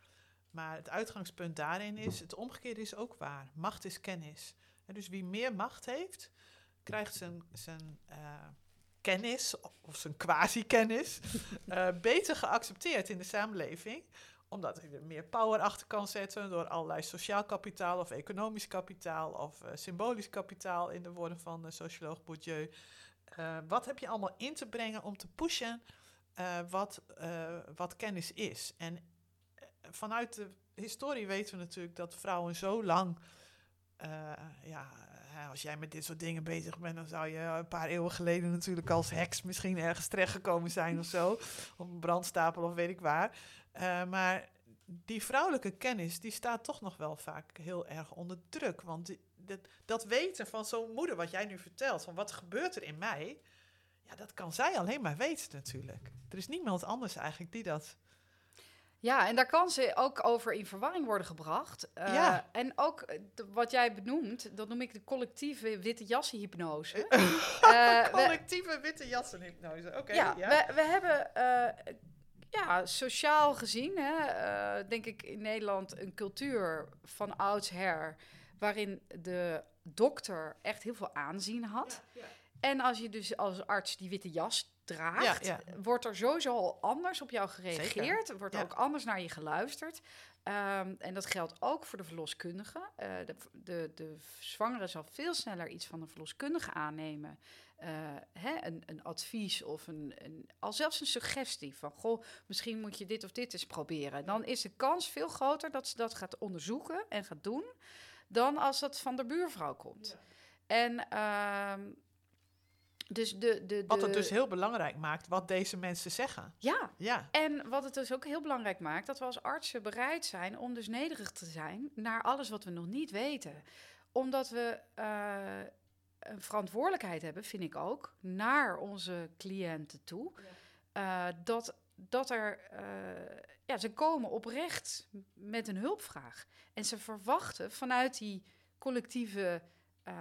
[SPEAKER 1] Maar het uitgangspunt daarin is, het omgekeerde is ook waar. Macht is kennis. dus wie meer macht heeft, krijgt zijn, zijn uh, kennis of zijn quasi-kennis uh, beter geaccepteerd in de samenleving omdat hij er meer power achter kan zetten door allerlei sociaal kapitaal of economisch kapitaal of symbolisch kapitaal in de woorden van de socioloog Bourdieu. wat heb je allemaal in te brengen om te pushen uh, wat, uh, wat kennis is. En eh, vanuit de historie weten we natuurlijk dat vrouwen zo lang. ja, als jij met dit soort dingen bezig bent, dan zou je een paar eeuwen geleden natuurlijk als heks misschien ergens terechtgekomen zijn of zo. Op een brandstapel of weet ik waar. maar die vrouwelijke kennis, die staat toch nog wel vaak heel erg onder druk. Want dat, dat weten van zo'n moeder, wat jij nu vertelt, van wat gebeurt er in mij, ja, dat kan zij alleen maar weten natuurlijk. Er is niemand anders eigenlijk die dat...
[SPEAKER 2] Ja, en daar kan ze ook over in verwarring worden gebracht. Uh,
[SPEAKER 1] Ja.
[SPEAKER 2] En ook eh, de- wat jij benoemt, dat noem ik de collectieve witte jassenhypnose. Eh, we-
[SPEAKER 1] Collectieve witte jassenhypnose. Oké,
[SPEAKER 2] ja,
[SPEAKER 1] ja.
[SPEAKER 2] We, we hebben eh, ja, sociaal gezien, hè, eh, denk ik in Nederland, een cultuur van oudsher... waarin de dokter echt heel veel aanzien had. En als je dus als arts die witte jas draagt,
[SPEAKER 1] Ja,
[SPEAKER 2] wordt er sowieso al anders op jou gereageerd. Er wordt
[SPEAKER 1] Ja.
[SPEAKER 2] ook anders naar je geluisterd. Ehm, en dat geldt ook voor de verloskundige. Eh, de, de, de zwangere zal veel sneller iets van een verloskundige aannemen. Eh, hè, een, een advies of een, een, al zelfs een suggestie van... goh, misschien moet je dit of dit eens proberen. Dan is de kans veel groter dat ze dat gaat onderzoeken en gaat doen... dan als dat van de buurvrouw komt. En ehm, dus de, de,
[SPEAKER 1] Wat het dus heel belangrijk maakt wat deze mensen zeggen.
[SPEAKER 2] Ja,
[SPEAKER 1] Ja,
[SPEAKER 2] en wat het dus ook heel belangrijk maakt, dat we als artsen bereid zijn om dus nederig te zijn naar alles wat we nog niet weten. Omdat we eh, een verantwoordelijkheid hebben, vind ik ook, naar onze cliënten toe. Eh, dat, dat er, eh, ja, ze komen oprecht met een hulpvraag. En ze verwachten vanuit die collectieve eh,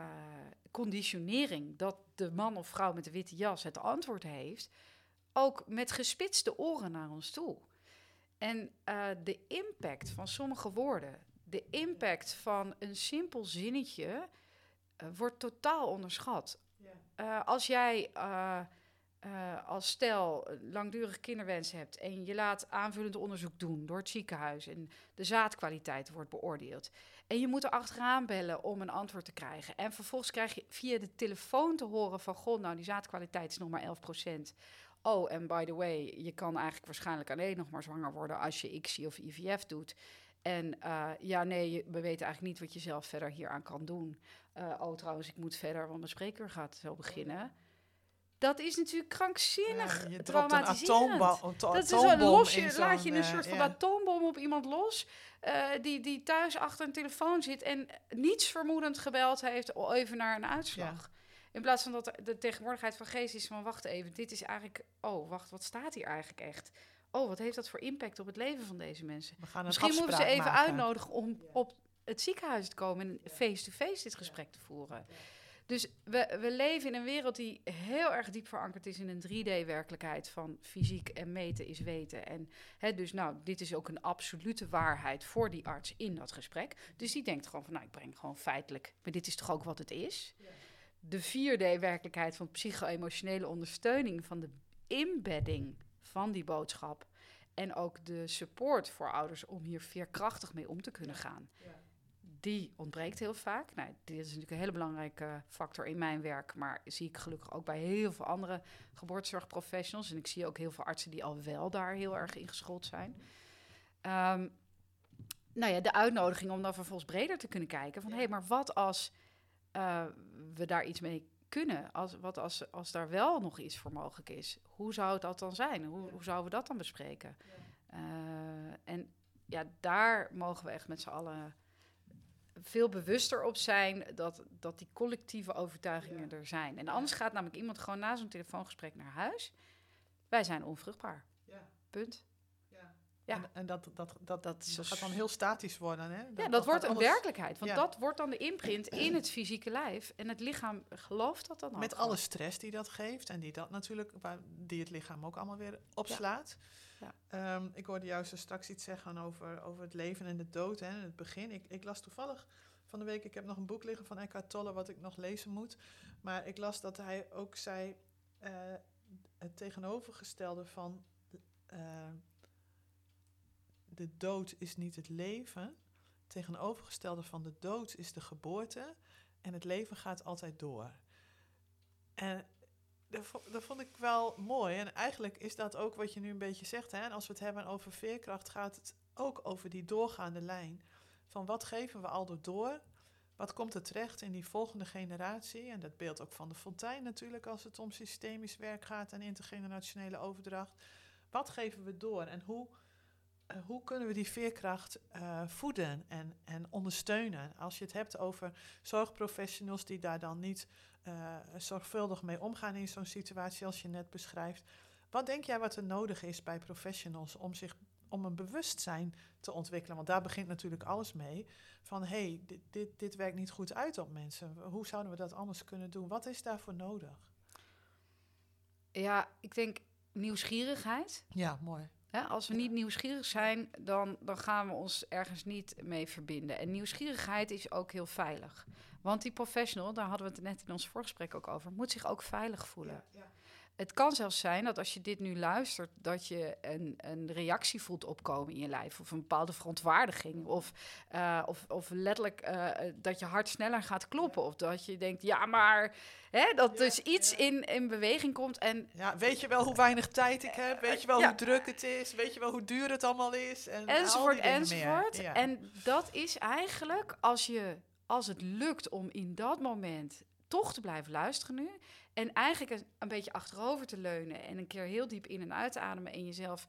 [SPEAKER 2] conditionering dat de man of vrouw met de witte jas het antwoord heeft, ook met gespitste oren naar ons toe. En eh, de impact van sommige woorden, de impact van een simpel zinnetje, eh, wordt totaal onderschat. Als jij eh, eh, als stel een langdurig kinderwens hebt en je laat aanvullend onderzoek doen door het ziekenhuis en de zaadkwaliteit wordt beoordeeld en je moet er achteraan bellen om een antwoord te krijgen en vervolgens krijg je via de telefoon te horen van goh, nou die zaadkwaliteit is nog maar 11%. Oh, en by the way, je kan eigenlijk waarschijnlijk alleen nog maar zwanger worden als je ICSI of IVF doet. En eh, ja, nee, we weten eigenlijk niet wat je zelf verder hieraan kan doen. Eh, oh, trouwens, ik moet verder, want mijn spreekuur gaat zo beginnen. Dat is natuurlijk krankzinnig
[SPEAKER 1] Ja, je een
[SPEAKER 2] Dat is een
[SPEAKER 1] atoombom
[SPEAKER 2] los,
[SPEAKER 1] in
[SPEAKER 2] je,
[SPEAKER 1] zo'n,
[SPEAKER 2] laat je een
[SPEAKER 1] eh,
[SPEAKER 2] soort van
[SPEAKER 1] ja.
[SPEAKER 2] atoombom op iemand los, eh, die, die thuis achter een telefoon zit en niets vermoedend gebeld heeft even naar een uitslag. In plaats van dat de tegenwoordigheid van geest is van wacht even, dit is eigenlijk, oh wacht, wat staat hier eigenlijk echt? Oh, wat heeft dat voor impact op het leven van deze mensen?
[SPEAKER 1] We gaan een
[SPEAKER 2] Misschien moeten ze
[SPEAKER 1] afspraak
[SPEAKER 2] even
[SPEAKER 1] maken.
[SPEAKER 2] uitnodigen om op het ziekenhuis te komen en face-to-face dit gesprek te voeren. Dus we, we leven in een wereld die heel erg diep verankerd is in een 3D-werkelijkheid van fysiek en meten is weten. En hè, dus nou, dit is ook een absolute waarheid voor die arts in dat gesprek. Dus die denkt gewoon van, nou, ik breng gewoon feitelijk, maar dit is toch ook wat het is. De 4D-werkelijkheid van psycho-emotionele ondersteuning, van de embedding van die boodschap. En ook de support voor ouders om hier veerkrachtig mee om te kunnen gaan. Die ontbreekt heel vaak. Nou, dit is natuurlijk een hele belangrijke factor in mijn werk, maar zie ik gelukkig ook bij heel veel andere geboortezorgprofessionals. En ik zie ook heel veel artsen die al wel daar heel erg in geschoold zijn. Ehm, nou ja, de uitnodiging om dan vervolgens breder te kunnen kijken van hé, hey, maar wat als eh, we daar iets mee kunnen? Als, wat als, als daar wel nog iets voor mogelijk is? Hoe zou dat dan zijn? Hoe, hoe zouden we dat dan bespreken? Eh, en ja, daar mogen we echt met z'n allen veel bewuster op zijn dat, dat die collectieve overtuigingen er zijn. En anders gaat namelijk iemand gewoon na zo'n telefoongesprek naar huis. Wij zijn onvruchtbaar.
[SPEAKER 1] Ja.
[SPEAKER 2] Punt.
[SPEAKER 1] Ja.
[SPEAKER 2] Ja.
[SPEAKER 1] En, en dat, dat, dat,
[SPEAKER 2] Dat is
[SPEAKER 1] dat gaat dan heel statisch worden. Hè?
[SPEAKER 2] Ja, dat wordt een
[SPEAKER 1] alles
[SPEAKER 2] werkelijkheid. Want
[SPEAKER 1] ja.
[SPEAKER 2] dat wordt dan de imprint in het fysieke lijf. En het lichaam gelooft dat dan ook.
[SPEAKER 1] Met alle stress die dat geeft en die dat natuurlijk, waar- die het lichaam ook allemaal weer opslaat.
[SPEAKER 2] Ja.
[SPEAKER 1] Ehm, ik hoorde jou straks iets zeggen over, over het leven en de dood hè, in het begin. Ik, ik las toevallig van de week, ik heb nog een boek liggen van Eckhart Tolle wat ik nog lezen moet. Maar ik las dat hij ook zei, eh, het tegenovergestelde van eh, de dood is niet het leven. Tegenovergestelde van de dood is de geboorte. En het leven gaat altijd door. En dat, dat vond ik wel mooi. En eigenlijk is dat ook wat je nu een beetje zegt. Hè? En als we het hebben over veerkracht, gaat het ook over die doorgaande lijn. Van wat geven we al door? Wat komt er terecht in die volgende generatie? En dat beeld ook van de fontein natuurlijk, als het om systemisch werk gaat en intergenerationele overdracht. Wat geven we door en hoe, eh, hoe kunnen we die veerkracht eh, voeden en, en ondersteunen? Als je het hebt over zorgprofessionals die daar dan niet zorgvuldig mee omgaan in zo'n situatie als je net beschrijft. Wat denk jij wat er nodig is bij professionals om zich om een bewustzijn te ontwikkelen? Want daar begint natuurlijk alles mee. Van hé, hey, dit, dit, dit werkt niet goed uit op mensen. Hoe zouden we dat anders kunnen doen? Wat is daarvoor nodig?
[SPEAKER 2] Ja, ik denk nieuwsgierigheid.
[SPEAKER 1] Ja, mooi.
[SPEAKER 2] Als we niet nieuwsgierig zijn, dan, dan gaan we ons ergens niet mee verbinden. En nieuwsgierigheid is ook heel veilig. Want die professional, daar hadden we het net in ons voorgesprek ook over, moet zich ook veilig voelen. Ja, het kan zelfs zijn dat als je dit nu luistert, dat je een, een reactie voelt opkomen in je lijf. Of een bepaalde verontwaardiging. Of, uh, of, of letterlijk uh, dat je hart sneller gaat kloppen. Of dat je denkt, ja, maar hè, dat ja, dus iets in, in beweging komt. En,
[SPEAKER 1] ja, weet je wel hoe weinig tijd ik heb? Weet je wel hoe druk het is? Weet je wel hoe duur het allemaal is?
[SPEAKER 2] En enzovoort, enzovoort. En dat is eigenlijk als je als het lukt om in dat moment toch te blijven luisteren nu. En eigenlijk een, beetje achterover te leunen en een keer heel diep in en uit te ademen en jezelf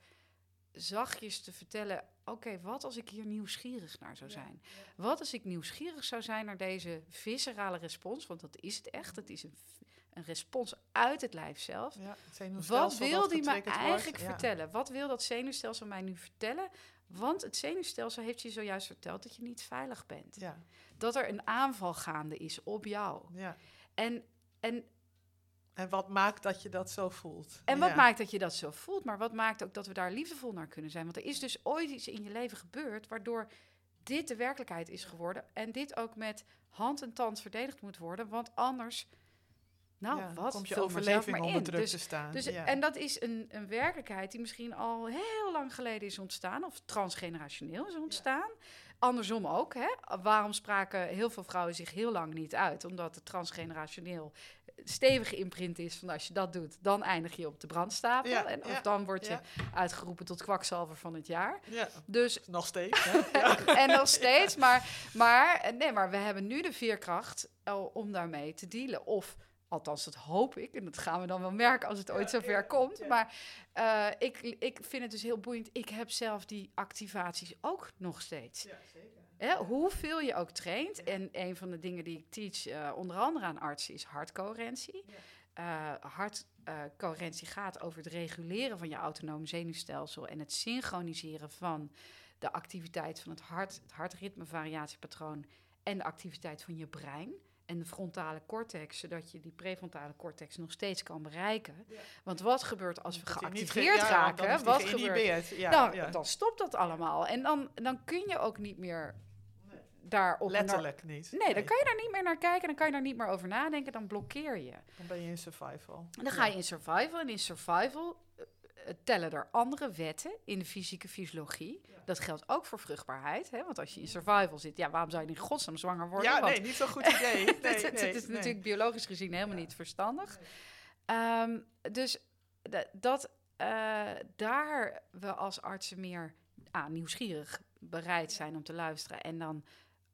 [SPEAKER 2] zachtjes te vertellen: oké, wat als ik hier nieuwsgierig naar zou zijn? Wat als ik nieuwsgierig zou zijn naar deze viscerale respons? Want dat is het echt. Het is een, een respons uit het lijf zelf. Ja, wat wil die me eigenlijk vertellen? Wat wil dat zenuwstelsel mij nu vertellen? Want het zenuwstelsel heeft je zojuist verteld dat je niet veilig bent. Dat er een aanval gaande is op jou. En, en
[SPEAKER 1] en wat maakt dat je dat zo voelt?
[SPEAKER 2] En wat maakt dat je dat zo voelt? Maar wat maakt ook dat we daar liefdevol naar kunnen zijn? Want er is dus ooit iets in je leven gebeurd waardoor dit de werkelijkheid is geworden. En dit ook met hand en tand verdedigd moet worden. Want anders, nou wat,
[SPEAKER 1] komt je overleving onder druk dus, te staan.
[SPEAKER 2] Dus, En dat is een, een werkelijkheid die misschien al heel lang geleden is ontstaan. Of transgenerationeel is ontstaan. Andersom ook. Hè? Waarom spraken heel veel vrouwen zich heel lang niet uit? Omdat het transgenerationeel stevige imprint is van als je dat doet, dan eindig je op de brandstapel. en, of dan word je uitgeroepen tot kwakzalver van het jaar.
[SPEAKER 1] Dus, nog steeds. Hè?
[SPEAKER 2] en nog steeds. Maar, maar, nee, maar we hebben nu de veerkracht om daarmee te dealen. Of Althans, dat hoop ik. En dat gaan we dan wel merken als het ooit zover komt. Maar uh, ik, ik vind het dus heel boeiend. Ik heb zelf die activaties ook nog steeds. Ja, zeker. Hè, hoeveel je ook traint. En een van de dingen die ik teach, uh, onder andere aan artsen, is hartcoherentie. Uh, hartcoherentie gaat over het reguleren van je autonome zenuwstelsel en het synchroniseren van de activiteit van het hart, het hartritmevariatiepatroon en de activiteit van je brein en de frontale cortex, zodat je die prefrontale cortex nog steeds kan bereiken. Want wat gebeurt als we geactiveerd raken? wat gebeurt? Ja, dan, dan stopt dat allemaal. En dan, dan kun je ook niet meer daarop...
[SPEAKER 1] Letterlijk niet.
[SPEAKER 2] Nee, dan kan je daar niet meer naar kijken. Dan kan je daar niet meer over nadenken. Dan blokkeer je.
[SPEAKER 1] Dan ben je in survival.
[SPEAKER 2] dan ga je in survival. En in survival tellen er andere wetten in de fysieke fysiologie. Dat geldt ook voor vruchtbaarheid. Hè? Want als je in survival zit, ja, waarom zou je in godsnaam zwanger worden?
[SPEAKER 1] Ja, nee, niet zo'n goed idee. Nee,
[SPEAKER 2] het, is natuurlijk biologisch gezien helemaal niet verstandig. Um, dus dat uh, daar we als artsen meer ah, nieuwsgierig bereid zijn om te luisteren en dan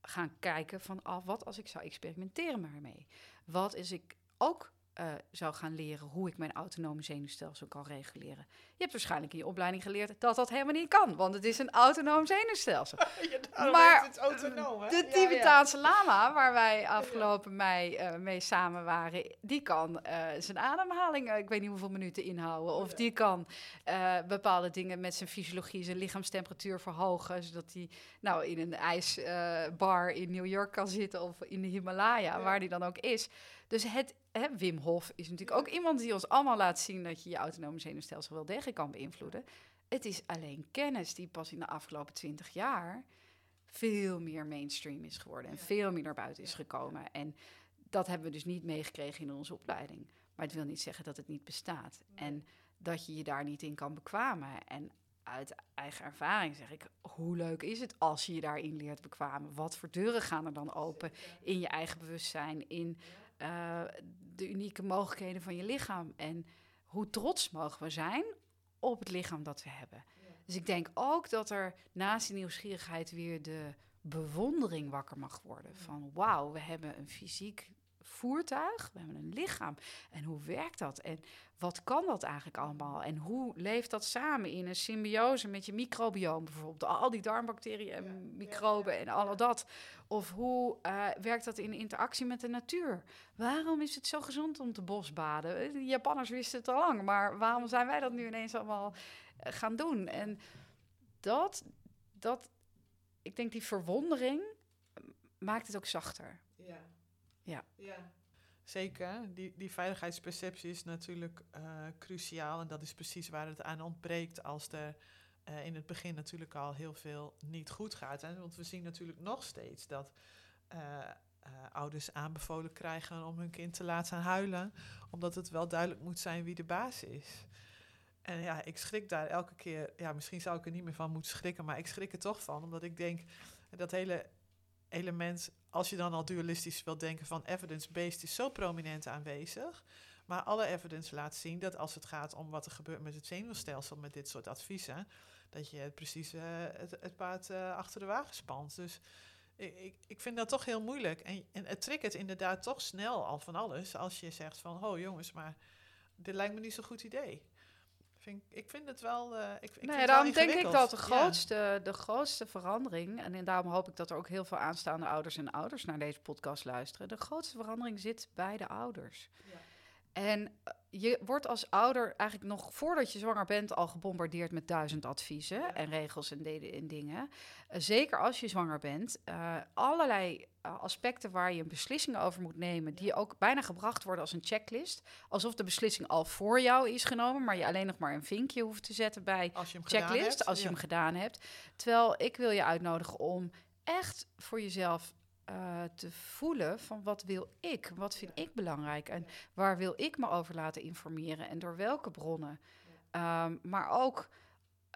[SPEAKER 2] gaan kijken van af, wat als ik zou experimenteren maar mee? Wat is ik ook uh, zou gaan leren hoe ik mijn autonome zenuwstelsel kan reguleren. Je hebt waarschijnlijk in je opleiding geleerd dat dat helemaal niet kan, want het is een autonoom zenuwstelsel.
[SPEAKER 1] maar het autonoom, hè?
[SPEAKER 2] de Tibetaanse lama, waar wij afgelopen mei uh, mee samen waren, die kan uh, zijn ademhaling, ik weet niet hoeveel minuten inhouden, of die kan bepaalde dingen met zijn fysiologie, zijn lichaamstemperatuur verhogen, zodat hij nou in een ijsbar in New York kan zitten of in de Himalaya, waar die dan ook is. Dus het, hè, Wim Hof is natuurlijk ook iemand die ons allemaal laat zien dat je je autonome zenuwstelsel wel degelijk kan beïnvloeden. Het is alleen kennis die pas in de afgelopen twintig jaar veel meer mainstream is geworden en veel meer naar buiten is gekomen. En dat hebben we dus niet meegekregen in onze opleiding. Maar het wil niet zeggen dat het niet bestaat. En dat je je daar niet in kan bekwamen. En uit eigen ervaring zeg ik, hoe leuk is het als je je daarin leert bekwamen? Wat voor deuren gaan er dan open in je eigen bewustzijn, in uh, de unieke mogelijkheden van je lichaam. En hoe trots mogen we zijn op het lichaam dat we hebben. Dus ik denk ook dat er naast die nieuwsgierigheid weer de bewondering wakker mag worden. Van wauw, we hebben een fysiek voertuig, we hebben een lichaam. En hoe werkt dat? En wat kan dat eigenlijk allemaal? En hoe leeft dat samen in een symbiose met je microbiome bijvoorbeeld? Al die darmbacteriën en microben en al dat. Of hoe uh, werkt dat in interactie met de natuur? Waarom is het zo gezond om te bosbaden? De Japanners wisten het al lang, maar waarom zijn wij dat nu ineens allemaal eh, gaan doen? En dat, dat, ik denk die verwondering maakt het ook zachter.
[SPEAKER 1] Ja.
[SPEAKER 2] Ja.
[SPEAKER 1] ja. Zeker. Die, die veiligheidsperceptie is natuurlijk uh, cruciaal. En dat is precies waar het aan ontbreekt als er uh, in het begin natuurlijk al heel veel niet goed gaat. Hè? Want we zien natuurlijk nog steeds dat uh, ouders aanbevolen krijgen om hun kind te laten huilen. Omdat het wel duidelijk moet zijn wie de baas is. En ja, ik schrik daar elke keer. Ja, misschien zou ik er niet meer van moeten schrikken, maar ik schrik er toch van. Omdat ik denk dat hele element, als je dan al dualistisch wilt denken van evidence-based, is zo prominent aanwezig. Maar alle evidence laat zien dat als het gaat om wat er gebeurt met het zenuwstelsel, met dit soort adviezen, dat je het precies uh, het, het, paard uh, achter de wagen spant. Dus ik, ik, ik vind dat toch heel moeilijk. En, en het triggert inderdaad toch snel al van alles als je zegt van, oh jongens, maar dit lijkt me niet zo'n goed idee. Vind, ik vind het wel. Uh, ik, ik
[SPEAKER 2] nee, daarom denk ik dat de grootste, ja. de grootste verandering, en daarom hoop ik dat er ook heel veel aanstaande ouders en ouders naar deze podcast luisteren. De grootste verandering zit bij de ouders. Ja. En eh, je wordt als ouder eigenlijk nog voordat je zwanger bent al gebombardeerd met duizend adviezen en regels en, en dingen. Uh, zeker als je zwanger bent. Uh, allerlei aspecten waar je een beslissing over moet nemen, die ook bijna gebracht worden als een checklist. Alsof de beslissing al voor jou is genomen, maar je alleen nog maar een vinkje hoeft te zetten bij
[SPEAKER 1] als je hem
[SPEAKER 2] checklist
[SPEAKER 1] hebt,
[SPEAKER 2] als je hem gedaan hebt. Terwijl ik wil je uitnodigen om echt voor jezelf uh, te voelen van wat wil ik, wat vind ik belangrijk? En waar wil ik me over laten informeren? En door welke bronnen. Um, maar ook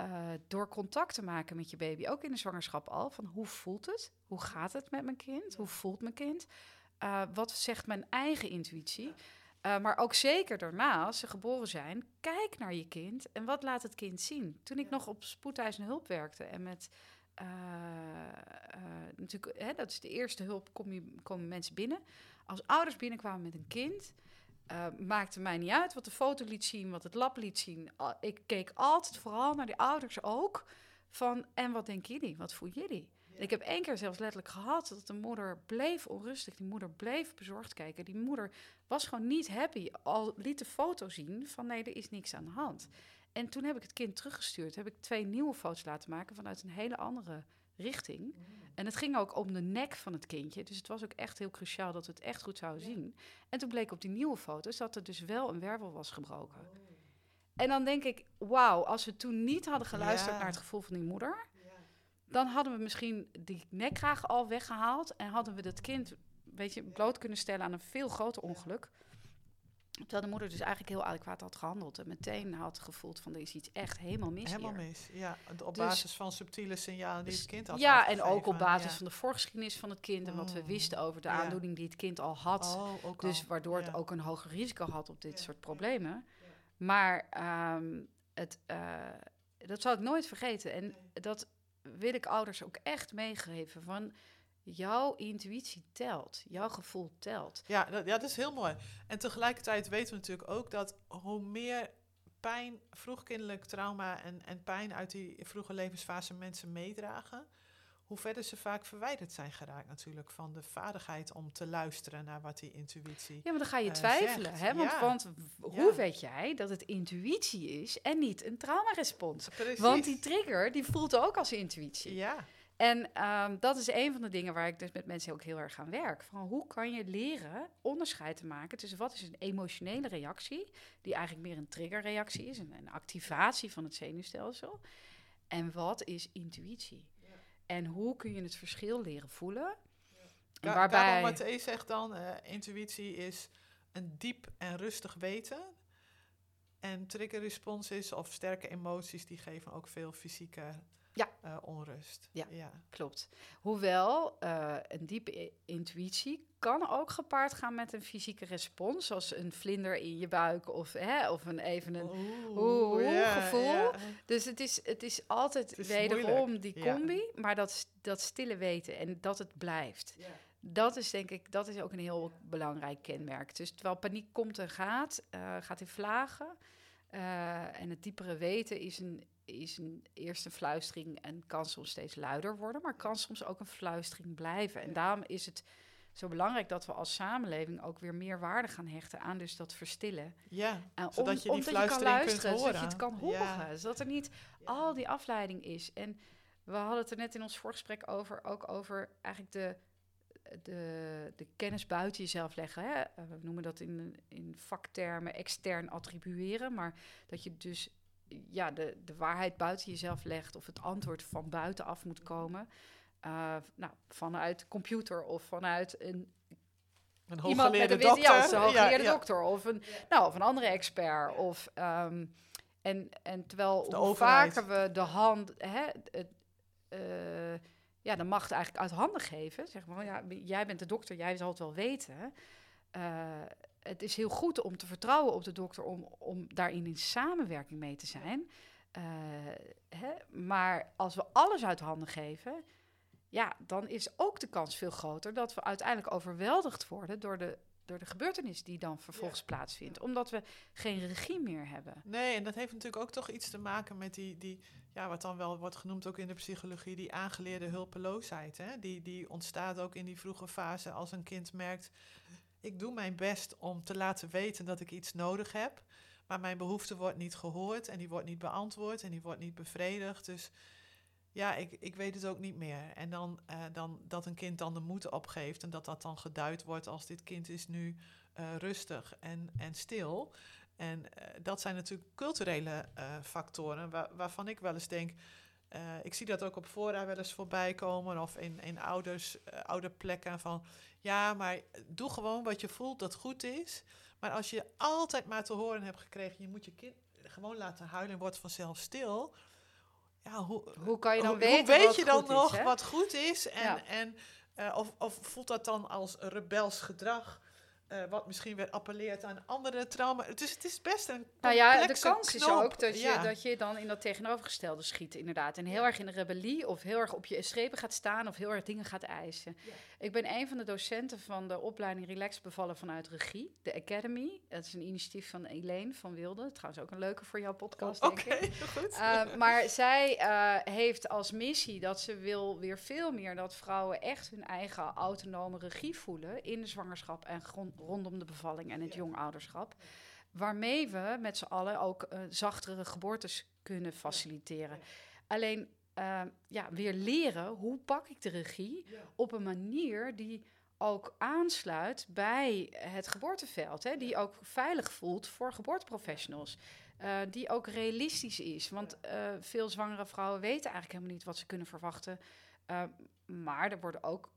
[SPEAKER 2] uh, door contact te maken met je baby, ook in de zwangerschap al, van hoe voelt het, hoe gaat het met mijn kind, hoe voelt mijn kind, uh, wat zegt mijn eigen intuïtie. maar ook zeker daarna, als ze geboren zijn, kijk naar je kind en wat laat het kind zien. Toen ik nog op spoedeisende hulp werkte en met uh, uh, natuurlijk, hè, dat is de eerste hulp, kom je, komen mensen binnen. Als ouders binnenkwamen met een kind, uh, maakte mij niet uit wat de foto liet zien, wat het lab liet zien. Ik keek altijd vooral naar die ouders ook. Van, en wat denken jullie? Wat voelen jullie? Ja. Ik heb één keer zelfs letterlijk gehad dat de moeder bleef onrustig. Die moeder bleef bezorgd kijken. Die moeder was gewoon niet happy. Al liet de foto zien van nee, er is niks aan de hand. En toen heb ik het kind teruggestuurd. Heb ik twee nieuwe foto's laten maken vanuit een hele andere richting. Mm. En het ging ook om de nek van het kindje. Dus het was ook echt heel cruciaal dat we het echt goed zouden ja. zien. En toen bleek op die nieuwe foto's dat er dus wel een wervel was gebroken. Oh. En dan denk ik, wauw, als we toen niet hadden geluisterd ja. naar het gevoel van die moeder... Ja. dan hadden we misschien die nekkraag al weggehaald... en hadden we dat kind, weet je, bloot kunnen stellen aan een veel groter ongeluk... Terwijl de moeder dus eigenlijk heel adequaat had gehandeld. En meteen had gevoeld van er is iets echt helemaal mis
[SPEAKER 1] Helemaal
[SPEAKER 2] hier.
[SPEAKER 1] mis, ja. Op dus, basis van subtiele signalen die het kind had
[SPEAKER 2] Ja, en ook op basis ja. van de voorgeschiedenis van het kind... en wat we wisten over de ja. aandoening die het kind al had.
[SPEAKER 1] Oh,
[SPEAKER 2] dus
[SPEAKER 1] al.
[SPEAKER 2] waardoor het ook een hoger risico had op dit soort problemen. Maar um, het, uh, dat zal ik nooit vergeten. En dat wil ik ouders ook echt meegeven. Van jouw intuïtie telt, jouw gevoel telt.
[SPEAKER 1] Ja dat, ja, dat is heel mooi. En tegelijkertijd weten we natuurlijk ook dat hoe meer pijn, vroegkindelijk trauma en, en pijn uit die vroege levensfase mensen meedragen, hoe verder ze vaak verwijderd zijn geraakt natuurlijk van de vaardigheid om te luisteren naar wat die intuïtie
[SPEAKER 2] Ja, maar dan ga je
[SPEAKER 1] uh,
[SPEAKER 2] twijfelen,
[SPEAKER 1] zegt.
[SPEAKER 2] hè? Want,
[SPEAKER 1] Ja.
[SPEAKER 2] want hoe
[SPEAKER 1] Ja.
[SPEAKER 2] weet jij dat het intuïtie is en niet een traumarespons?
[SPEAKER 1] Precies.
[SPEAKER 2] Want die trigger, die voelt ook als intuïtie.
[SPEAKER 1] Ja,
[SPEAKER 2] En ehm, dat is een van de dingen waar ik dus met mensen ook heel erg aan werk. Van hoe kan je leren onderscheid te maken tussen wat is een emotionele reactie, die eigenlijk meer een triggerreactie is, een, een activatie van het zenuwstelsel, en wat is intuïtie? En hoe kun je het verschil leren voelen? En
[SPEAKER 1] Ka-
[SPEAKER 2] waarbij,
[SPEAKER 1] Karel zegt dan, eh, intuïtie is een diep en rustig weten. En triggerrespons is, of sterke emoties, die geven ook veel fysieke
[SPEAKER 2] Ja.
[SPEAKER 1] eh, onrust.
[SPEAKER 2] Ja.
[SPEAKER 1] ja.
[SPEAKER 2] Klopt. Hoewel eh, een diepe intuïtie kan ook gepaard gaan met een fysieke respons, zoals een vlinder in je buik of, hè, of een even een. Oeh, gevoel. Dus het is, het is altijd
[SPEAKER 1] Het is
[SPEAKER 2] wederom
[SPEAKER 1] moeilijk,
[SPEAKER 2] die
[SPEAKER 1] ja.
[SPEAKER 2] combi, maar dat, dat stille weten en dat het blijft. Dat is denk ik, dat is ook een heel belangrijk kenmerk. Dus terwijl paniek komt en gaat, uh, gaat in vlagen. En het diepere weten is een, is een eerste fluistering en kan soms steeds luider worden, maar kan soms ook een fluistering blijven. En daarom is het zo belangrijk dat we als samenleving ook weer meer waarde gaan hechten aan dus dat verstillen.
[SPEAKER 1] Ja, en zodat je die fluistering
[SPEAKER 2] je kan luisteren,
[SPEAKER 1] kunt horen.
[SPEAKER 2] Zodat je het kan horen, ja. zodat er niet al die afleiding is. En we hadden het er net in ons voorgesprek over, ook over eigenlijk de, de, de kennis buiten jezelf leggen. Hè? Eh, we noemen dat in, in vaktermen extern attribueren, maar dat je dus ja, de, de waarheid buiten jezelf legt of het antwoord van buitenaf moet komen. Uh, nou, vanuit de computer of vanuit een,
[SPEAKER 1] een iemand met een dokter.
[SPEAKER 2] een hooggeleerde ja, dokter of een, nou, of een andere expert. Of, um, en, en terwijl
[SPEAKER 1] de
[SPEAKER 2] hoe vaker we de hand, hè, het, uh, ja, de macht eigenlijk uit handen geven. Zeg maar, ja, jij bent de dokter, jij zal het wel weten. Uh, het is heel goed om te vertrouwen op de dokter, om, om daarin in samenwerking mee te zijn. Uh, hè, maar als we alles uit handen geven, ja, dan is ook de kans veel groter dat we uiteindelijk overweldigd worden door de, door de gebeurtenis die dan vervolgens plaatsvindt. Omdat we geen regie meer hebben.
[SPEAKER 1] Nee, en dat heeft natuurlijk ook toch iets te maken met die, die ja, wat dan wel wordt genoemd ook in de psychologie, die aangeleerde hulpeloosheid. Hè? Die, die ontstaat ook in die vroege fase als een kind merkt, ik doe mijn best om te laten weten dat ik iets nodig heb, maar mijn behoefte wordt niet gehoord en die wordt niet beantwoord en die wordt niet bevredigd. Dus ja, ik, ik weet het ook niet meer. En dan, uh, dan dat een kind dan de moed opgeeft en dat dat dan geduid wordt als dit kind is nu uh, rustig en, en stil. En uh, dat zijn natuurlijk culturele factoren waar, waarvan ik wel eens denk. Ik zie dat ook op fora wel eens voorbij komen of in, in ouders, oude plekken van ja, maar doe gewoon wat je voelt dat goed is. Maar als je altijd maar te horen hebt gekregen, je moet je kind gewoon laten huilen en wordt vanzelf stil ja, hoe,
[SPEAKER 2] hoe kan je dan
[SPEAKER 1] hoe,
[SPEAKER 2] weten
[SPEAKER 1] hoe weet je dan nog
[SPEAKER 2] is,
[SPEAKER 1] wat goed is? En, ja. en, uh, of, of voelt dat dan als rebels gedrag? Uh, wat misschien weer appelleert aan andere trauma. Dus het is best een
[SPEAKER 2] Nou ja, de kans is ook dat je, ja. dat je dan in dat tegenovergestelde schiet, inderdaad. En heel erg in de rebellie of heel erg op je strepen gaat staan of heel erg dingen gaat eisen. Ja. Ik ben een van de docenten van de opleiding Relax Bevallen vanuit Regie, de Academy. Dat is een initiatief van Elaine van Wilde. Trouwens ook een leuke voor jouw podcast, okay,
[SPEAKER 1] ik. goed.
[SPEAKER 2] Uh, maar zij uh, heeft als missie dat ze wil weer veel meer dat vrouwen echt hun eigen autonome regie voelen in de zwangerschap en rondom de bevalling en het jongouderschap. Waarmee we met z'n allen ook uh, zachtere geboortes kunnen faciliteren. Alleen uh, ja, weer leren hoe pak ik de regie op een manier die ook aansluit bij het geboorteveld. Hè, die ook veilig voelt voor geboorteprofessionals. Uh, die ook realistisch is. Want uh, veel zwangere vrouwen weten eigenlijk helemaal niet wat ze kunnen verwachten. Uh, maar er worden ook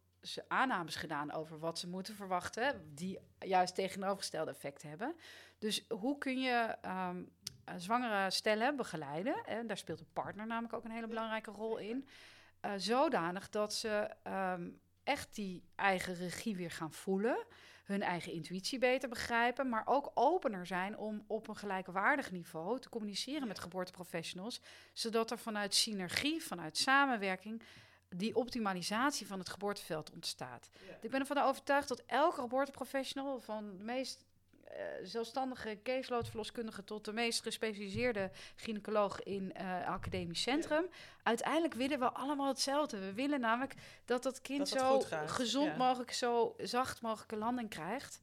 [SPEAKER 2] aannames gedaan over wat ze moeten verwachten, die juist tegenovergestelde effect hebben. Dus hoe kun je um, zwangere stellen begeleiden? En daar speelt een partner namelijk ook een hele belangrijke rol in. Uh, zodanig dat ze um, echt die eigen regie weer gaan voelen, hun eigen intuïtie beter begrijpen, maar ook opener zijn om op een gelijkwaardig niveau te communiceren met geboorteprofessionals, zodat er vanuit synergie, vanuit samenwerking die optimalisatie van het geboorteveld ontstaat. Ja. Ik ben ervan overtuigd dat elke geboorteprofessional, van de meest uh, zelfstandige caseload-verloskundige tot de meest gespecialiseerde gynaecoloog in uh, academisch centrum, ja. uiteindelijk willen we allemaal hetzelfde. We willen namelijk dat dat kind dat zo gezond ja. mogelijk, zo zacht mogelijke landing krijgt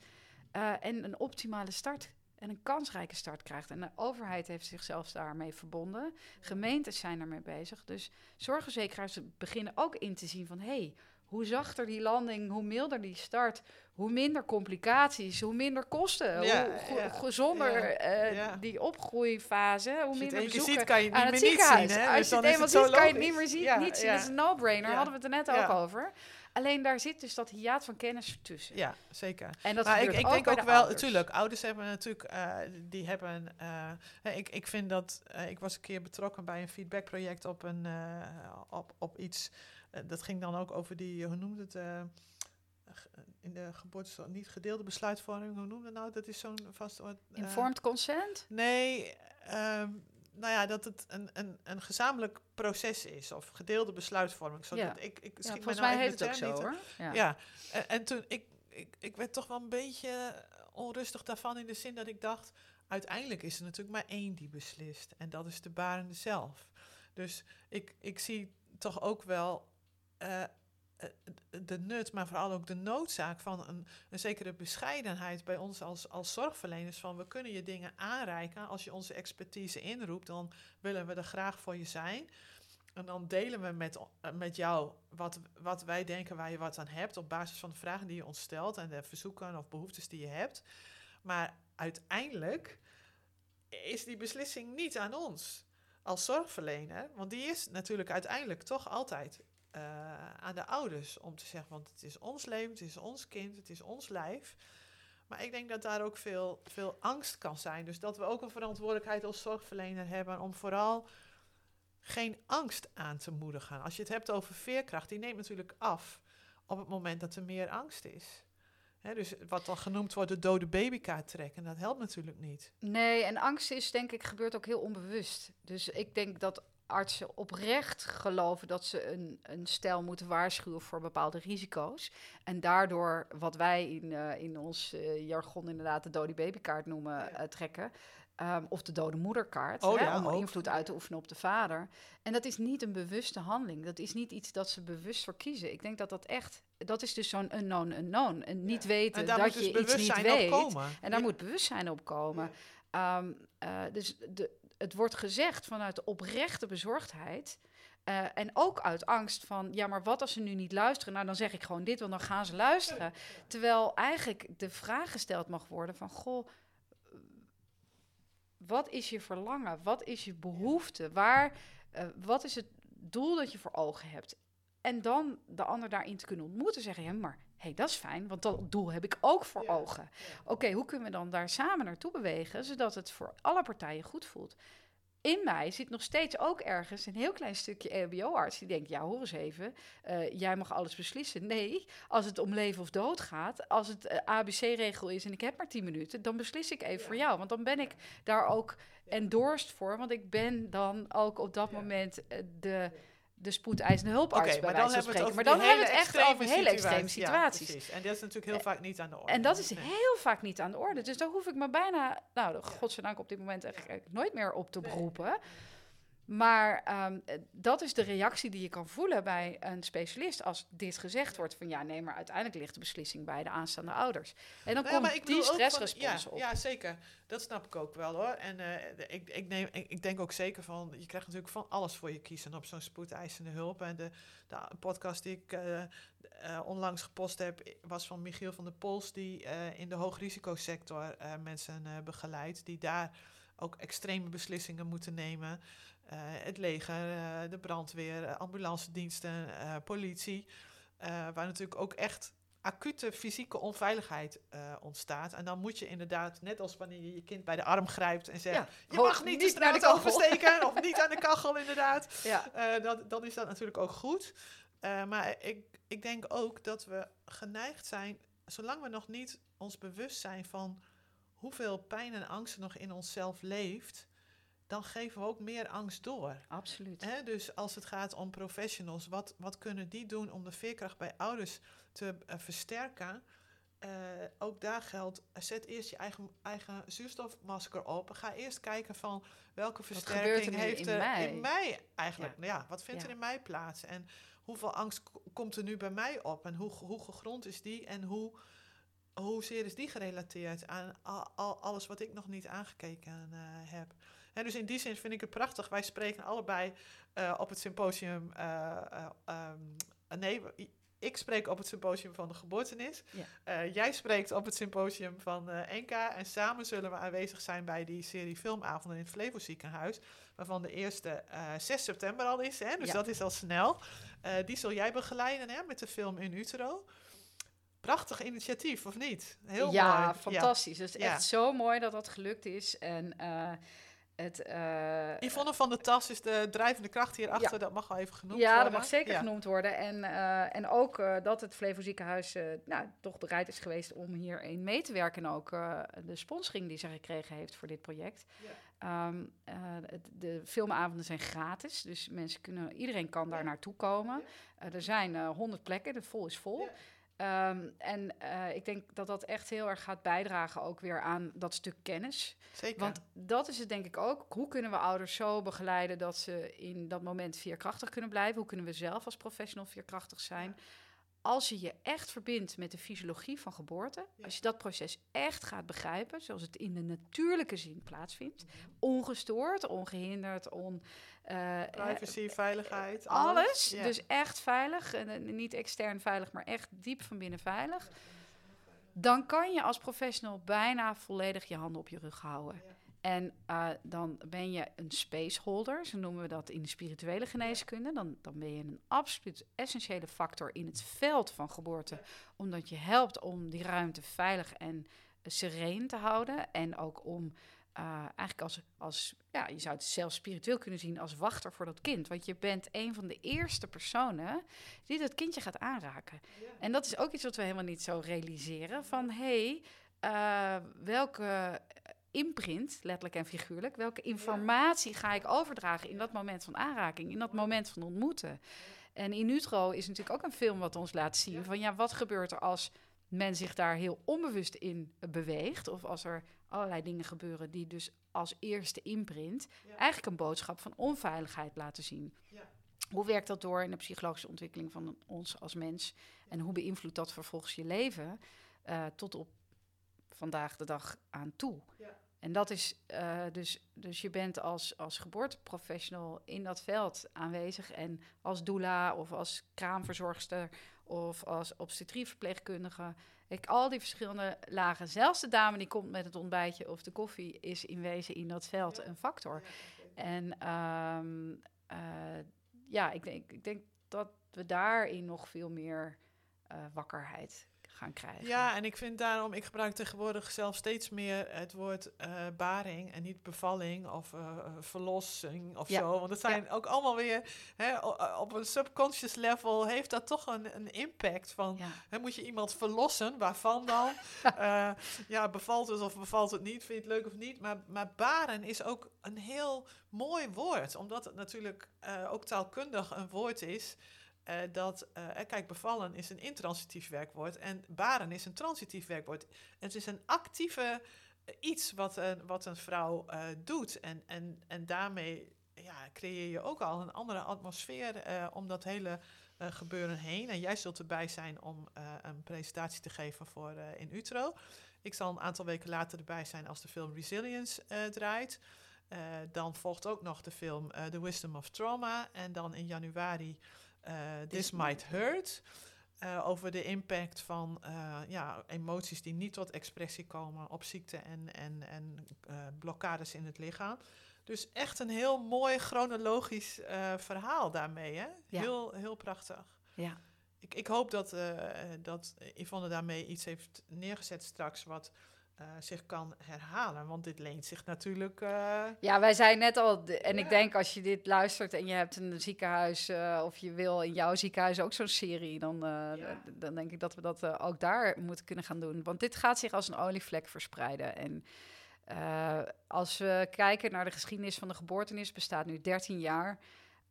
[SPEAKER 2] uh, en een optimale start en een kansrijke start krijgt. En de overheid heeft zichzelf daarmee verbonden. Gemeentes zijn ermee bezig. Dus zorgverzekeraars beginnen ook in te zien van... hé, hey, hoe zachter die landing, hoe milder die start... hoe minder complicaties, hoe minder kosten... Ja, hoe ja, gezonder ja, uh, die opgroeifase, hoe minder bezoeken
[SPEAKER 1] ziet, kan je
[SPEAKER 2] aan
[SPEAKER 1] het
[SPEAKER 2] ziekenhuis.
[SPEAKER 1] Zien,
[SPEAKER 2] Als dus je het eenmaal ziet, kan je het niet meer zien. niet zien. Dat is een no-brainer, hadden we het er net ook over. Alleen daar zit dus dat hiaat van kennis tussen.
[SPEAKER 1] Ja, zeker.
[SPEAKER 2] En dat
[SPEAKER 1] maar
[SPEAKER 2] ik,
[SPEAKER 1] ik
[SPEAKER 2] ook
[SPEAKER 1] denk ook wel, natuurlijk, ouders hebben natuurlijk, uh, die hebben, uh, ik, ik vind dat, uh, ik was een keer betrokken bij een feedbackproject op, een, op, op iets, dat ging dan ook over die, hoe noemde het, in de geboorte, niet gedeelde besluitvorming, hoe noemde het nou? Dat is zo'n vast...
[SPEAKER 2] Informed consent?
[SPEAKER 1] Nee, um, nou ja, dat het een, een, een gezamenlijk proces is of gedeelde besluitvorming. Zodat
[SPEAKER 2] Ja.
[SPEAKER 1] ik, ik
[SPEAKER 2] Ja, volgens
[SPEAKER 1] nou
[SPEAKER 2] mij
[SPEAKER 1] even
[SPEAKER 2] heet het ook zo hoor. Ja.
[SPEAKER 1] Ja, en, en toen ik, ik, ik werd toch wel een beetje onrustig daarvan in de zin dat ik dacht, uiteindelijk is er natuurlijk maar één die beslist en dat is de barende zelf. Dus ik, ik zie toch ook wel eh, eh, de nut, maar vooral ook de noodzaak van een, een zekere bescheidenheid bij ons als, als zorgverleners. Van we kunnen je dingen aanreiken. Als je onze expertise inroept, dan willen we er graag voor je zijn. En dan delen we met, eh, met jou wat, wat wij denken waar je wat aan hebt. Op basis van de vragen die je ons stelt en de verzoeken of behoeftes die je hebt. Maar uiteindelijk is die beslissing niet aan ons als zorgverlener. Want die is natuurlijk uiteindelijk toch altijd eh, aan de ouders om te zeggen, want het is ons leven, het is ons kind, het is ons lijf. Maar ik denk dat daar ook veel, veel angst kan zijn. Dus dat we ook een verantwoordelijkheid als zorgverlener hebben om vooral geen angst aan te moedigen. Als je het hebt over veerkracht, die neemt natuurlijk af op het moment dat er meer angst is. Dus wat dan genoemd wordt de dode babykaart trekken, dat helpt natuurlijk niet.
[SPEAKER 2] Nee, en angst is denk ik gebeurt ook heel onbewust. Dus ik denk dat artsen oprecht geloven dat ze een, een stel moeten waarschuwen voor bepaalde risico's. En daardoor, wat wij in, eh, in ons eh, jargon inderdaad de dode babykaart noemen, eh, trekken. Ehm, of de dode moederkaart,
[SPEAKER 1] Oh
[SPEAKER 2] hè,
[SPEAKER 1] ja,
[SPEAKER 2] om
[SPEAKER 1] ook.
[SPEAKER 2] invloed uit te oefenen op de vader. En dat is niet een bewuste handeling. Dat is niet iets dat ze bewust voor kiezen. Ik denk dat dat echt, dat is dus zo'n unknown unknown. En niet weten
[SPEAKER 1] En
[SPEAKER 2] dat
[SPEAKER 1] dus
[SPEAKER 2] je iets niet weet.
[SPEAKER 1] komen.
[SPEAKER 2] En daar
[SPEAKER 1] Ja.
[SPEAKER 2] moet bewustzijn op komen. Ehm, eh, dus de, het wordt gezegd vanuit oprechte bezorgdheid. eh, en ook uit angst van, ja, maar wat als ze nu niet luisteren? Nou, dan zeg ik gewoon dit, want dan gaan ze luisteren. Terwijl eigenlijk de vraag gesteld mag worden van, goh, wat is je verlangen? Wat is je behoefte? Waar, eh, wat is het doel dat je voor ogen hebt? En dan de ander daarin te kunnen ontmoeten, zeggen, ja, maar hey, dat is fijn, want dat doel heb ik ook voor
[SPEAKER 1] Ja,
[SPEAKER 2] ogen. Oké, hoe kunnen we dan daar samen naartoe bewegen, zodat het voor alle partijen goed voelt? In mij zit nog steeds ook ergens een heel klein stukje EHBO-arts die denkt, ja, hoor eens even, eh, jij mag alles beslissen. Nee, als het om leven of dood gaat, als het eh, ABC-regel is en ik heb maar 10 minuten, dan beslis ik even voor jou. Want dan ben ik daar ook endorsed voor, want ik ben dan ook op dat
[SPEAKER 1] Ja.
[SPEAKER 2] moment eh, de, de spoedeisende hulparts bij
[SPEAKER 1] maar dan hebben we het
[SPEAKER 2] Maar dan hebben we het echt over hele extreme
[SPEAKER 1] situatie.
[SPEAKER 2] situaties.
[SPEAKER 1] Ja. En dat is natuurlijk heel vaak niet aan de orde.
[SPEAKER 2] En dat is
[SPEAKER 1] Nee.
[SPEAKER 2] heel vaak niet aan de orde. Dus daar hoef ik me bijna, nou, godzijdank op dit moment eigenlijk nooit meer op te beroepen. Maar ehm, eh, dat is de reactie die je kan voelen bij een specialist als dit gezegd wordt van ja, nee, maar uiteindelijk ligt de beslissing bij de aanstaande ouders. En dan
[SPEAKER 1] ja,
[SPEAKER 2] komt
[SPEAKER 1] ik
[SPEAKER 2] die stressrespons
[SPEAKER 1] ja,
[SPEAKER 2] op.
[SPEAKER 1] Ja, zeker. Dat snap ik ook wel hoor. En eh, ik, ik, neem, ik, ik denk ook zeker van, je krijgt natuurlijk van alles voor je kiezen op zo'n spoedeisende hulp. En de, de podcast die ik eh, eh, onlangs gepost heb, was van Michiel van der Pols, die in de hoogrisicosector mensen begeleidt, die daar ook extreme beslissingen moeten nemen. Eh, het leger, eh, de brandweer, eh, ambulance diensten, politie. waar natuurlijk ook echt acute fysieke onveiligheid ontstaat. En dan moet je inderdaad, net als wanneer je je kind bij de arm grijpt en zegt...
[SPEAKER 2] Ja,
[SPEAKER 1] je mag niet,
[SPEAKER 2] niet
[SPEAKER 1] de
[SPEAKER 2] naar de
[SPEAKER 1] straat
[SPEAKER 2] kachel."
[SPEAKER 1] oversteken of niet aan de kachel inderdaad.
[SPEAKER 2] Ja.
[SPEAKER 1] Dat, dan is dat natuurlijk ook goed. Maar ik, ik denk ook dat we geneigd zijn, zolang we nog niet ons bewust zijn van hoeveel pijn en angst er nog in onszelf leeft, dan geven we ook meer angst door.
[SPEAKER 2] Absoluut.
[SPEAKER 1] Dus als het gaat om professionals, wat, wat kunnen die doen om de veerkracht bij ouders te eh, versterken? Eh, ook daar geldt, zet eerst je eigen, eigen zuurstofmasker op. Ga eerst kijken van welke
[SPEAKER 2] er
[SPEAKER 1] versterking heeft
[SPEAKER 2] in
[SPEAKER 1] er
[SPEAKER 2] mij?
[SPEAKER 1] in mij eigenlijk.
[SPEAKER 2] Ja.
[SPEAKER 1] Ja. wat vindt
[SPEAKER 2] Ja.
[SPEAKER 1] er in mij plaats? En hoeveel angst komt er nu bij mij op? En hoe, hoe gegrond is die? En hoe, hoezeer is die gerelateerd aan al, al- alles wat ik nog niet aangekeken eh, heb? En dus in die zin vind ik het prachtig. Wij spreken allebei eh, op het symposium. eh, eh, ehm, nee, ik spreek op het symposium van de geboortenis.
[SPEAKER 2] Ja.
[SPEAKER 1] Jij spreekt op het symposium van Enka. En samen zullen we aanwezig zijn bij die serie filmavonden in het Flevo ziekenhuis. Waarvan de eerste eh 6 september al is. Hè? Dus
[SPEAKER 2] Ja.
[SPEAKER 1] dat is al snel. Die zul jij begeleiden hè? met de film In Utero. Prachtig initiatief, of niet? Heel
[SPEAKER 2] ja,
[SPEAKER 1] mooi.
[SPEAKER 2] fantastisch. Het is
[SPEAKER 1] Ja.
[SPEAKER 2] echt zo mooi dat dat gelukt is. En het... eh,
[SPEAKER 1] Yvonne van der Tas is de drijvende kracht hierachter. Dat mag wel even genoemd
[SPEAKER 2] ja,
[SPEAKER 1] worden.
[SPEAKER 2] dat mag zeker
[SPEAKER 1] Ja.
[SPEAKER 2] genoemd worden. En, eh, en ook eh, dat het Flevo ziekenhuis nou, toch bereid is geweest om hierin mee te werken. En ook de sponsoring die ze gekregen heeft voor dit project.
[SPEAKER 1] Ja.
[SPEAKER 2] Ehm, eh, de filmavonden zijn gratis, dus mensen kunnen, iedereen kan daar naartoe komen. er zijn honderd plekken, de vol is vol. Ehm, en ik denk dat dat echt heel erg gaat bijdragen ook weer aan dat stuk kennis.
[SPEAKER 1] Zeker.
[SPEAKER 2] Want dat is het denk ik ook. Hoe kunnen we ouders zo begeleiden dat ze in dat moment veerkrachtig kunnen blijven? Hoe kunnen we zelf als professional veerkrachtig zijn? als je je echt verbindt met de fysiologie van geboorte, als je dat proces echt gaat begrijpen, zoals het in de natuurlijke zin plaatsvindt, mhm. ongestoord, ongehinderd, on,
[SPEAKER 1] uh, privacy, veiligheid,
[SPEAKER 2] alles. Dus echt veilig, en niet extern veilig, maar echt diep van binnen veilig. Dan kan je als professional bijna volledig je handen op je rug houden. En uh, dan ben je een spaceholder, zo noemen we dat in de spirituele geneeskunde. Dan, dan ben je een absoluut essentiële factor in het veld van geboorte, omdat je helpt om die ruimte veilig en sereen te houden. En ook om uh, eigenlijk als, als, ja, je zou het zelfs spiritueel kunnen zien als wachter voor dat kind. Want je bent een van de eerste personen die dat kindje gaat aanraken. En dat is ook iets wat we helemaal niet zo realiseren. Van hé, hey, uh, welke imprint, letterlijk en figuurlijk. Welke informatie ga ik overdragen in dat moment van aanraking, in dat moment van ontmoeten? En In Utro is natuurlijk ook een film wat ons laat zien van ja, wat gebeurt er als men zich daar heel onbewust in beweegt, of als er allerlei dingen gebeuren die dus als eerste imprint eigenlijk een boodschap van onveiligheid laten zien. Ja. Hoe werkt dat door in de psychologische ontwikkeling van ons als mens? En hoe beïnvloedt dat vervolgens je leven uh, tot op vandaag de dag aan toe. Ja. En dat is uh, dus, dus je bent als, als geboorteprofessional in dat veld aanwezig. En als doula of als kraamverzorgster of als obstetrieverpleegkundige. Ik, al die verschillende lagen. Zelfs de dame die komt met het ontbijtje of de koffie is in wezen in dat veld een factor. En um, uh, ja, ik denk, ik denk dat we daarin nog veel meer uh, wakkerheid gaan krijgen.
[SPEAKER 1] Ja, en ik vind daarom, ik gebruik tegenwoordig zelf steeds meer het woord uh, baring en niet bevalling of uh, verlossing of zo. Want het zijn ook allemaal weer hè, op een subconscious level heeft dat toch een, een impact van hè, moet je iemand verlossen, waarvan dan? uh, ja, bevalt het of bevalt het niet? Vind je het leuk of niet? Maar, maar baren is ook een heel mooi woord, omdat het natuurlijk ook taalkundig een woord is. Uh, dat, uh, kijk, bevallen is een intransitief werkwoord en baren is een transitief werkwoord. Het is een actieve iets wat een, wat een vrouw doet. En, en, en daarmee ja, creëer je ook al een andere atmosfeer om dat hele gebeuren heen. En jij zult erbij zijn om een presentatie te geven voor in Utro. Ik zal een aantal weken later erbij zijn als de film Resilience draait. dan volgt ook nog de film The Wisdom of Trauma. En dan in januari This Might Hurt. Uh, over de impact van uh, ja, emoties die niet tot expressie komen op ziekte en, en, en blokkades in het lichaam. Dus echt een heel mooi chronologisch verhaal daarmee. Hè? Heel, heel prachtig.
[SPEAKER 2] Ja.
[SPEAKER 1] Ik, ik hoop dat, dat Yvonne daarmee iets heeft neergezet straks wat uh, zich kan herhalen. Want dit leent zich natuurlijk. Uh...
[SPEAKER 2] Ja, wij zijn net al. En ik denk als je dit luistert en je hebt een ziekenhuis. Uh, of je wil in jouw ziekenhuis ook zo'n serie. Dan, ja. dan denk ik dat we dat ook daar moeten kunnen gaan doen. Want dit gaat zich als een olievlek verspreiden. En als we kijken naar de geschiedenis van de geboortenis, bestaat nu 13 jaar.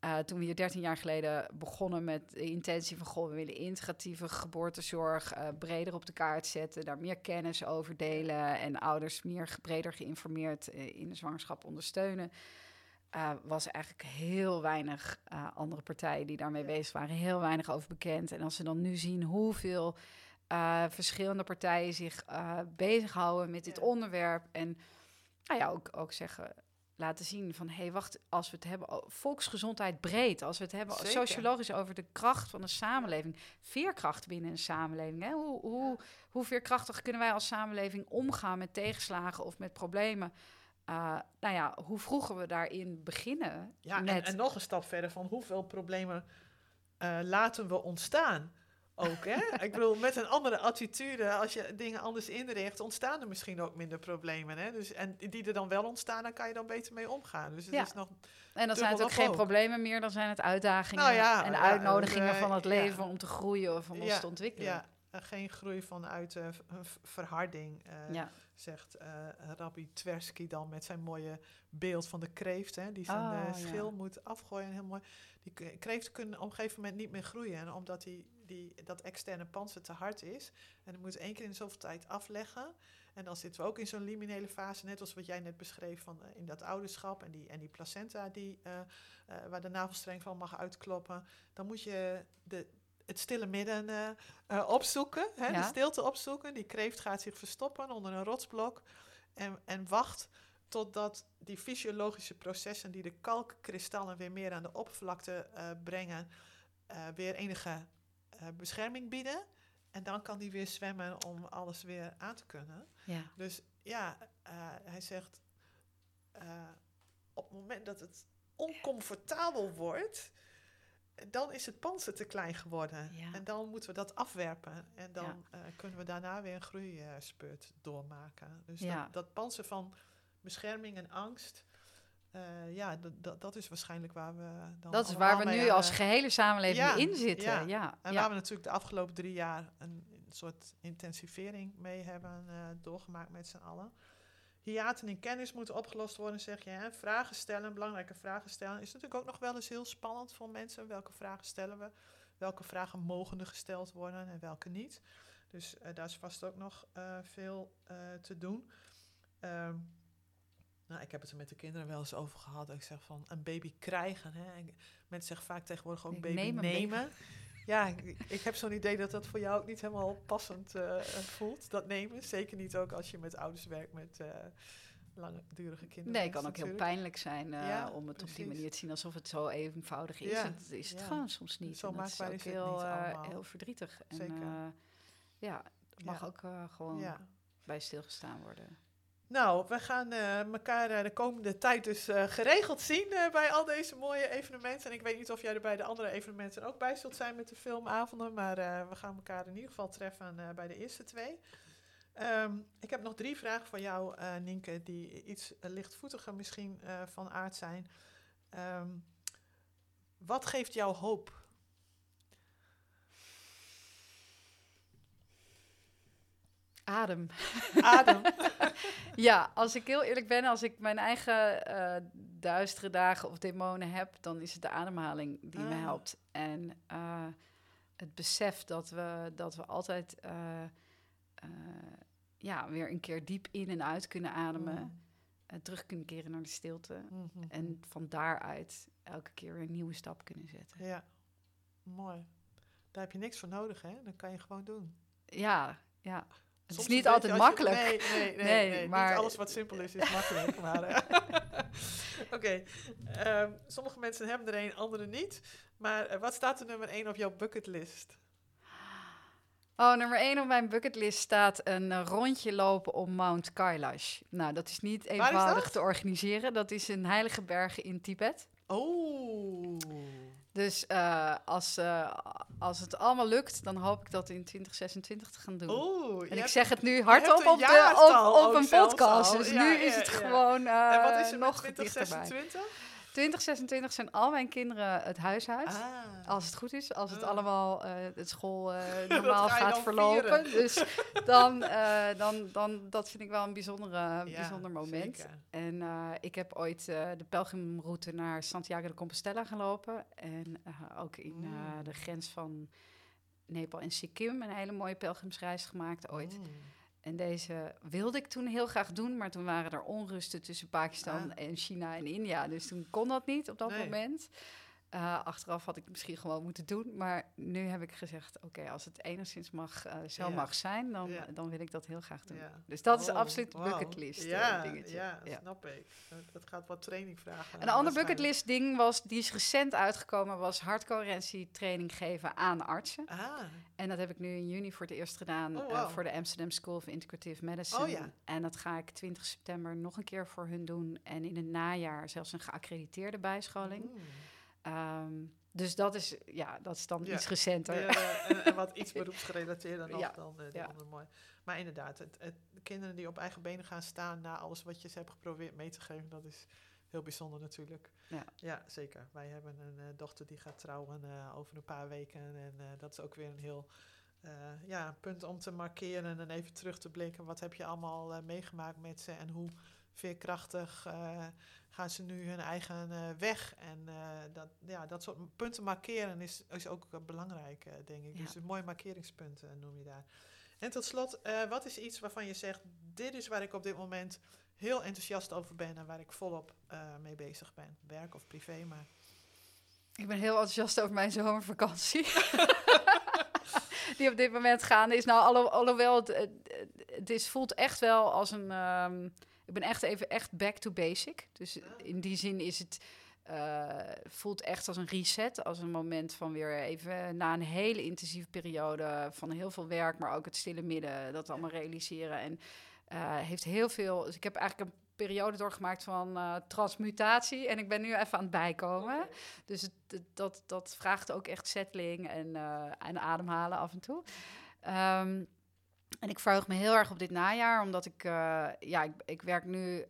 [SPEAKER 2] Uh, toen we hier 13 jaar geleden begonnen met de intentie van... Goh, we willen integratieve geboortezorg uh, breder op de kaart zetten... daar meer kennis over delen... en ouders meer breder geïnformeerd uh, in de zwangerschap ondersteunen... was eigenlijk heel weinig andere partijen die daarmee bezig waren. Heel weinig over bekend. En als we dan nu zien hoeveel verschillende partijen zich bezighouden met dit onderwerp... en nou ja, ook, ook zeggen laten zien van hé, hey, wacht, als we het hebben volksgezondheid breed, als we het hebben Zeker. sociologisch over de kracht van een samenleving, veerkracht binnen een samenleving. Hè? Hoe, hoe, hoe veerkrachtig kunnen wij als samenleving omgaan met tegenslagen of met problemen? Uh, nou ja, hoe vroeger we daarin beginnen.
[SPEAKER 1] Ja, en, en, nog een stap verder van hoeveel problemen uh, laten we ontstaan ook. Hè? ik bedoel, met een andere attitude, als je dingen anders inricht, ontstaan er misschien ook minder problemen. Hè? Dus, en die er dan wel ontstaan, dan kan je dan beter mee omgaan. Dus het
[SPEAKER 2] ja.
[SPEAKER 1] is nog.
[SPEAKER 2] En dan zijn het ook geen problemen meer, dan zijn het uitdagingen nou ja, en uitnodigingen van het leven om te groeien of om ons te ontwikkelen.
[SPEAKER 1] Ja, geen groei vanuit v- verharding, eh,
[SPEAKER 2] ja.
[SPEAKER 1] zegt eh, Rabbi Tversky dan met zijn mooie beeld van de kreeft, hè, die zijn
[SPEAKER 2] Oh, ja.
[SPEAKER 1] schil moet afgooien. Heel mooi. Die k- kreeften kunnen op een gegeven moment niet meer groeien, en omdat die, die, dat externe panzer te hard is. En dan moet één keer in de zoveel tijd afleggen. En dan zitten we ook in zo'n liminele fase, net als wat jij net beschreef van eh, in dat ouderschap en die, en die placenta die, eh, eh, waar de navelstreng van mag uitkloppen. Dan moet je de, het stille midden opzoeken, hè, de stilte opzoeken. Die kreeft gaat zich verstoppen onder een rotsblok en, en wacht totdat die fysiologische processen die de kalkkristallen weer meer aan de oppervlakte brengen, weer enige bescherming bieden. En dan kan die weer zwemmen om alles weer aan te kunnen.
[SPEAKER 2] ja.
[SPEAKER 1] Dus ja, eh, hij zegt, eh, op het moment dat het oncomfortabel wordt, dan is het panzer te klein geworden.
[SPEAKER 2] Ja.
[SPEAKER 1] En dan moeten we dat afwerpen. En dan
[SPEAKER 2] Ja.
[SPEAKER 1] eh, kunnen we daarna weer een groeispurt doormaken. Dus
[SPEAKER 2] Ja.
[SPEAKER 1] dat, dat panzer van bescherming en angst, eh, ja, dat- is waarschijnlijk waar we dan
[SPEAKER 2] Dat is waar we nu als gehele samenleving
[SPEAKER 1] Ja,
[SPEAKER 2] in zitten.
[SPEAKER 1] ja.
[SPEAKER 2] Ja,
[SPEAKER 1] en
[SPEAKER 2] ja.
[SPEAKER 1] waar we natuurlijk de afgelopen drie jaar een, een soort intensivering mee hebben eh, doorgemaakt met z'n allen. Hiaten in kennis moeten opgelost worden, zeg je. Hè? Vragen stellen, belangrijke vragen stellen. Is natuurlijk ook nog wel eens heel spannend voor mensen. Welke vragen stellen we? Welke vragen mogen er gesteld worden en welke niet? Dus eh, daar is vast ook nog veel te doen. Ehm, nou, ik heb het er met de kinderen wel eens over gehad. dat Ik zeg van een baby krijgen. Hè? En mensen zeggen vaak tegenwoordig ook
[SPEAKER 2] Ik
[SPEAKER 1] baby nemen. Ja, ik, ik heb zo'n idee dat dat voor jou ook niet helemaal passend eh, voelt, dat nemen. Zeker niet ook als je met ouders werkt met eh langdurige kinderen.
[SPEAKER 2] Nee, het kan ook heel pijnlijk zijn eh,
[SPEAKER 1] Ja,
[SPEAKER 2] om het op die manier te zien alsof het zo eenvoudig is.
[SPEAKER 1] Ja,
[SPEAKER 2] En dat is het
[SPEAKER 1] ja.
[SPEAKER 2] gewoon soms niet.
[SPEAKER 1] Zo
[SPEAKER 2] En dat is ook
[SPEAKER 1] is het
[SPEAKER 2] heel, heel verdrietig. En,
[SPEAKER 1] Zeker.
[SPEAKER 2] ja, er mag ook gewoon bij stilgestaan worden.
[SPEAKER 1] Nou, we gaan eh, elkaar eh, de komende tijd dus eh, geregeld zien bij al deze mooie evenementen. En ik weet niet of jij er bij de andere evenementen ook bij zult zijn met de filmavonden. Maar we gaan elkaar in ieder geval treffen bij de eerste twee. Ehm, ik heb nog drie vragen voor jou, Nienke, die iets lichtvoetiger misschien van aard zijn. Ehm, wat geeft jou hoop?
[SPEAKER 2] Adem.
[SPEAKER 1] Adem.
[SPEAKER 2] Ja, als ik heel eerlijk ben, als ik mijn eigen eh, duistere dagen of demonen heb, dan is het de ademhaling die me
[SPEAKER 1] Ah.
[SPEAKER 2] helpt. En eh, het besef dat we, dat we altijd eh, ja, weer een keer diep in en uit kunnen ademen.
[SPEAKER 1] Mm.
[SPEAKER 2] terug kunnen keren naar de stilte.
[SPEAKER 1] Mhm.
[SPEAKER 2] En van daaruit elke keer weer een nieuwe stap kunnen zetten.
[SPEAKER 1] Ja, mooi. Daar heb je niks voor nodig, hè? Dat kan je gewoon doen.
[SPEAKER 2] Ja, ja. Het
[SPEAKER 1] Soms
[SPEAKER 2] is niet altijd
[SPEAKER 1] je-
[SPEAKER 2] makkelijk.
[SPEAKER 1] nee, nee, nee,
[SPEAKER 2] Nee,
[SPEAKER 1] nee,
[SPEAKER 2] maar-
[SPEAKER 1] Niet alles wat simpel is, is makkelijk. maar, eh, Oké, ehm, sommige mensen hebben er een, andere niet. Maar eh, wat staat er nummer 1 op jouw bucketlist?
[SPEAKER 2] Oh, nummer 1 op mijn bucketlist staat een eh, rondje lopen om Mount Kailash. Nou, dat is niet eenvoudig te organiseren. Dat is een heilige berg in Tibet.
[SPEAKER 1] Oh,
[SPEAKER 2] Dus eh, als, eh, als het allemaal lukt, dan hoop ik dat in 2026 te gaan doen. en ik zeg het nu hardop op, de, op, een podcast. Dus
[SPEAKER 1] Ja,
[SPEAKER 2] nu
[SPEAKER 1] ja,
[SPEAKER 2] is het
[SPEAKER 1] ja.
[SPEAKER 2] gewoon eh,
[SPEAKER 1] en wat is er
[SPEAKER 2] nog
[SPEAKER 1] met
[SPEAKER 2] dichterbij.
[SPEAKER 1] 2026?
[SPEAKER 2] 2026 zijn al mijn kinderen het huis uit.
[SPEAKER 1] Ah.
[SPEAKER 2] Als het goed is, als het
[SPEAKER 1] Ah.
[SPEAKER 2] allemaal eh, het school eh, normaal
[SPEAKER 1] ga
[SPEAKER 2] gaat verlopen.
[SPEAKER 1] vieren.
[SPEAKER 2] Dus dan, eh, dan, dan, dat vind ik wel een bijzondere,
[SPEAKER 1] Ja,
[SPEAKER 2] bijzonder moment.
[SPEAKER 1] zeker.
[SPEAKER 2] En ik heb ooit de pelgrimroute naar Santiago de Compostela gelopen. En ook in
[SPEAKER 1] Mm.
[SPEAKER 2] de grens van Nepal en Sikkim een hele mooie pelgrimsreis gemaakt ooit.
[SPEAKER 1] Mm.
[SPEAKER 2] En deze wilde ik toen heel graag doen, maar toen waren er onrusten tussen Pakistan
[SPEAKER 1] Ah.
[SPEAKER 2] en China en India. Dus toen kon dat niet op dat
[SPEAKER 1] Nee.
[SPEAKER 2] moment. Eh, achteraf had ik het misschien gewoon moeten doen. Maar nu heb ik gezegd, oké, als het enigszins mag, eh, zo
[SPEAKER 1] Ja.
[SPEAKER 2] mag zijn, dan,
[SPEAKER 1] Ja.
[SPEAKER 2] dan wil ik dat heel graag doen.
[SPEAKER 1] Ja.
[SPEAKER 2] Dus dat is
[SPEAKER 1] Oh,
[SPEAKER 2] absoluut bucketlist eh,
[SPEAKER 1] Ja,
[SPEAKER 2] dingetje.
[SPEAKER 1] ja, snap ik. Dat, gaat wat training vragen.
[SPEAKER 2] Een ander bucketlist ding was, die is recent uitgekomen, was hardcoherentie training geven aan artsen.
[SPEAKER 1] Ah,
[SPEAKER 2] En dat heb ik nu in juni voor het eerst gedaan
[SPEAKER 1] Oh,
[SPEAKER 2] eh, voor de Amsterdam School of Integrative Medicine.
[SPEAKER 1] Oh.
[SPEAKER 2] En dat ga ik 20 september nog een keer voor hun doen. En in het najaar zelfs een geaccrediteerde bijscholing.
[SPEAKER 1] mm.
[SPEAKER 2] Ehm, dus dat is, ja, dat is dan
[SPEAKER 1] Ja.
[SPEAKER 2] iets recenter.
[SPEAKER 1] Eh, en, en wat iets beroepsgerelateerder nog
[SPEAKER 2] Ja,
[SPEAKER 1] dan die
[SPEAKER 2] ja.
[SPEAKER 1] andere mooi. Maar inderdaad, het, het, de kinderen die op eigen benen gaan staan na alles wat je ze hebt geprobeerd mee te geven, dat is heel bijzonder natuurlijk.
[SPEAKER 2] Ja.
[SPEAKER 1] ja zeker. Wij hebben een eh, dochter die gaat trouwen eh, over een paar weken en dat is ook weer een heel ja, punt om te markeren en even terug te blikken. Wat heb je allemaal meegemaakt met ze en hoe veerkrachtig gaan ze nu hun eigen weg. En dat, ja, dat soort punten markeren is, is ook belangrijk, denk ik. Dus een mooi markeringspunt noem je daar. En tot slot, wat is iets waarvan je zegt: dit is waar ik op dit moment heel enthousiast over ben en waar ik volop mee bezig ben, werk of privé, maar.
[SPEAKER 2] Ik ben heel enthousiast over mijn zomervakantie. die op dit moment gaande is. Nou, alho alhoewel het, het, is, voelt echt wel als een. Um, ik ben echt even echt back to basic. Dus in die zin is het. Uh, voelt echt als een reset, als een moment van weer even na een hele intensieve periode van heel veel werk, maar ook het stille midden, dat allemaal realiseren. En uh, heeft heel veel. Dus ik heb eigenlijk een periode doorgemaakt van uh, transmutatie. En ik ben nu even aan het bijkomen. Dus het, dat, dat vraagt ook echt settling en, en ademhalen af en toe. Um, en ik verheug me heel erg op dit najaar, omdat ik, uh, ja, ik, ik, werk nu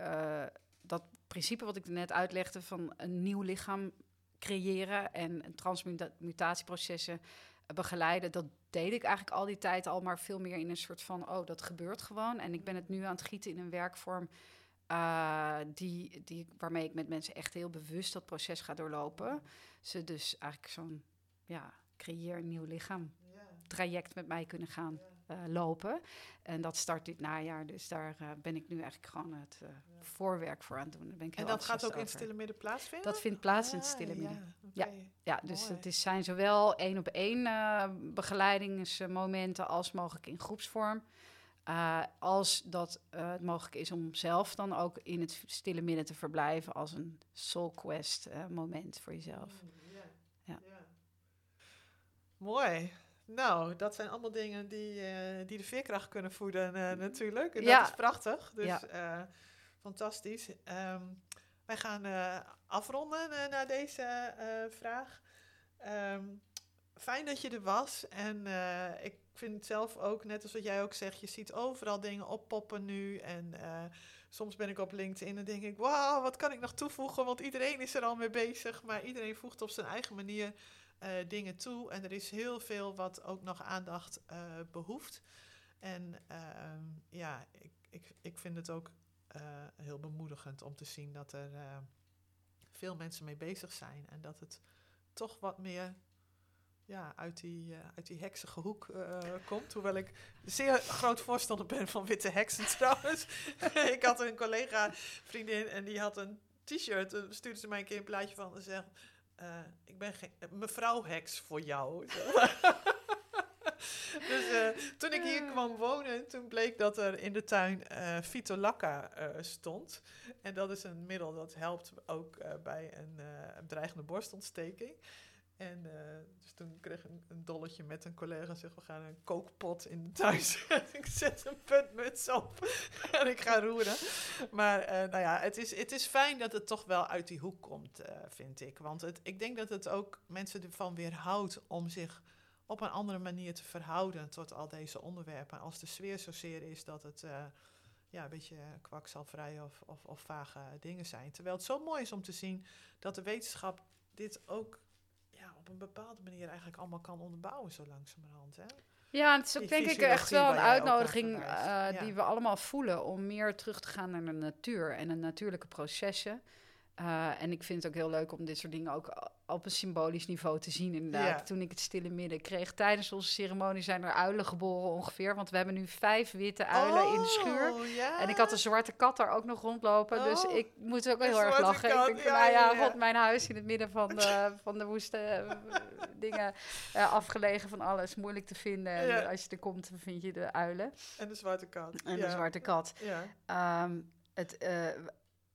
[SPEAKER 2] dat principe wat ik net uitlegde van een nieuw lichaam creëren en transmutatieprocessen begeleiden. Dat deed ik eigenlijk al die tijd al, maar veel meer in een soort van, oh, dat gebeurt gewoon. En ik ben het nu aan het gieten in een werkvorm uh, die, die, waarmee ik met mensen echt heel bewust dat proces ga doorlopen. Ze dus eigenlijk zo'n ja, creëer een nieuw lichaam traject met mij kunnen gaan lopen. En dat start dit najaar, dus daar uh, ben ik nu eigenlijk gewoon het voorwerk voor aan het doen. ben ik
[SPEAKER 1] en dat gaat ook in het stille midden plaatsvinden?
[SPEAKER 2] Dat vindt plaats in het ah, stille midden. Ja, ja, dus het is, zijn zowel één op één begeleidingsmomenten als mogelijk in groepsvorm. Uh, als dat uh, het mogelijk is om zelf dan ook in het stille midden te verblijven als een soul quest uh, moment voor jezelf. Mm, yeah. Ja. Yeah.
[SPEAKER 1] Mooi. Nou, dat zijn allemaal dingen die, die de veerkracht kunnen voeden natuurlijk. En dat is prachtig. Dus fantastisch. Um, wij gaan afronden naar deze vraag. Um, fijn dat je er was. En ik vind het zelf ook, net als wat jij ook zegt, je ziet overal dingen oppoppen nu. En soms ben ik op LinkedIn en denk ik, wauw, wat kan ik nog toevoegen? Want iedereen is er al mee bezig, maar iedereen voegt op zijn eigen manier uh, dingen toe. En er is heel veel wat ook nog aandacht uh, behoeft. En ehm, ja, ik, ik, ik vind het ook heel bemoedigend om te zien dat er veel mensen mee bezig zijn. En dat het toch wat meer ja, uit, die, uit die heksige hoek komt. Hoewel ik zeer groot voorstander ben van witte heksen trouwens. ik had een collega, vriendin, en die had een t-shirt. Daar stuurde ze mij een keer een plaatje van en zei... Uh, ik ben geen mevrouw heks voor jou. dus toen ik hier kwam wonen, toen bleek dat er in de tuin uh, Fitolacca stond. En dat is een middel dat helpt ook bij een dreigende borstontsteking. En uh, dus toen kreeg ik een, dolletje met een collega. Zeg, we gaan een kookpot in de tuin ik zet een puntmuts op en ik ga roeren. Maar uh, nou ja, het is, het is fijn dat het toch wel uit die hoek komt, uh, vind ik. Want het, ik denk dat het ook mensen ervan weerhoudt om zich op een andere manier te verhouden tot al deze onderwerpen. Als de sfeer zozeer is dat het ja, een beetje kwakzalvrij of, of, of vage dingen zijn. Terwijl het zo mooi is om te zien dat de wetenschap dit ook op een bepaalde manier eigenlijk allemaal kan onderbouwen, zo langzamerhand. Hè?
[SPEAKER 2] Ja, het is ook denk ik echt wel een uitnodiging uh, die we allemaal voelen om meer terug te gaan naar de natuur en de natuurlijke processen. Uh, en ik vind het ook heel leuk om dit soort dingen ook op een symbolisch niveau te zien. Inderdaad, toen ik het stille midden kreeg. Tijdens onze ceremonie zijn er uilen geboren ongeveer. Want we hebben nu vijf witte uilen in de schuur. Oh, en ik had een zwarte kat daar ook nog rondlopen. Dus oh, ik moet ook wel heel erg lachen. ik denk, ja, ja, God, mijn huis in het midden van de, van de woeste eh, dingen. Uh, afgelegen van alles, moeilijk te vinden. En als je er komt, dan vind je de uilen.
[SPEAKER 1] En de zwarte kat.
[SPEAKER 2] En de zwarte kat. Um, het, uh,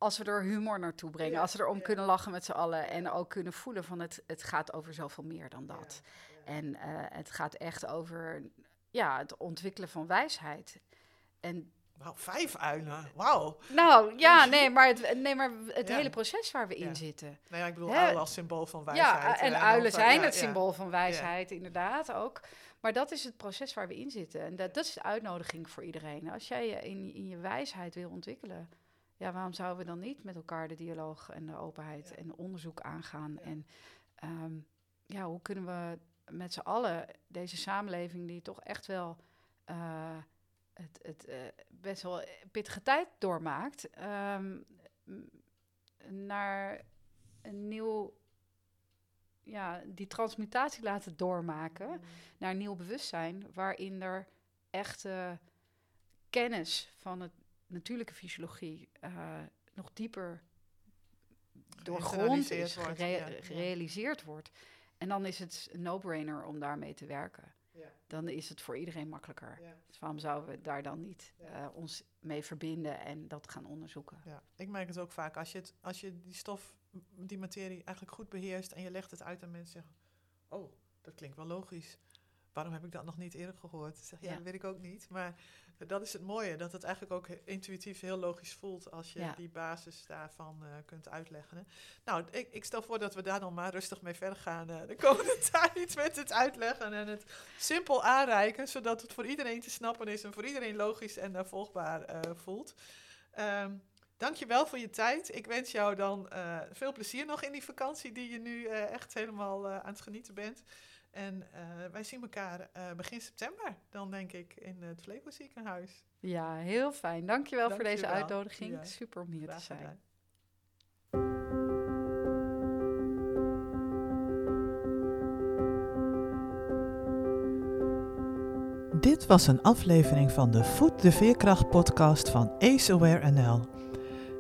[SPEAKER 2] als we er humor naartoe brengen, als we erom kunnen lachen met z'n allen en ook kunnen voelen van het, het gaat over zoveel meer dan dat. En uh, het gaat echt over ja, het ontwikkelen van wijsheid. En
[SPEAKER 1] vijf uilen. Wauw.
[SPEAKER 2] Nou ja, nee, maar het, nee, maar het hele proces waar we in zitten.
[SPEAKER 1] Nee, ja, ik bedoel uilen als symbool van wijsheid.
[SPEAKER 2] Ja, en, uilen zijn het symbool van wijsheid, inderdaad ook. Maar dat is het proces waar we in zitten. En dat, dat is de uitnodiging voor iedereen. Als jij je in, in je wijsheid wil ontwikkelen, ja, waarom zouden we dan niet met elkaar de dialoog en de openheid en onderzoek aangaan? En um, ja, hoe kunnen we met z'n allen, deze samenleving die toch echt wel uh, het, het uh, best wel pittige tijd doormaakt, um, naar een nieuw, ja, die transmutatie laten doormaken mm. naar een nieuw bewustzijn, waarin er echte kennis van het natuurlijke fysiologie uh, nog dieper doorgrond is, gerealiseerd wordt. En dan is het een no-brainer om daarmee te werken. Ja. Dan is het voor iedereen makkelijker. Dus waarom zouden we daar dan niet uh, ons mee verbinden en dat gaan onderzoeken?
[SPEAKER 1] Ja. Ik merk het ook vaak. Als je, het, als je die stof, die materie eigenlijk goed beheerst en je legt het uit aan mensen zeggen... Oh, dat klinkt wel logisch. Waarom heb ik dat nog niet eerder gehoord? Zeg, ja, dat weet ik ook niet. Maar dat is het mooie, dat het eigenlijk ook intuïtief heel logisch voelt als je die basis daarvan uh, kunt uitleggen. Nou, ik, ik, stel voor dat we daar dan maar rustig mee verder gaan uh, de komende tijd met het uitleggen en het simpel aanreiken, zodat het voor iedereen te snappen is en voor iedereen logisch en uh, volgbaar voelt. Um, Dankjewel voor je tijd. Ik wens jou dan veel plezier nog in die vakantie die je nu echt helemaal aan het genieten bent. En uh, wij zien elkaar uh, begin september, dan denk ik, in het Flevo ziekenhuis.
[SPEAKER 2] Ja, heel fijn. Dankjewel, Dank voor deze wel. uitnodiging. Ja. Super om hier Graag te zijn. Gedaan.
[SPEAKER 1] Dit was een aflevering van de Voet de Veerkracht podcast van Ace Aware NL.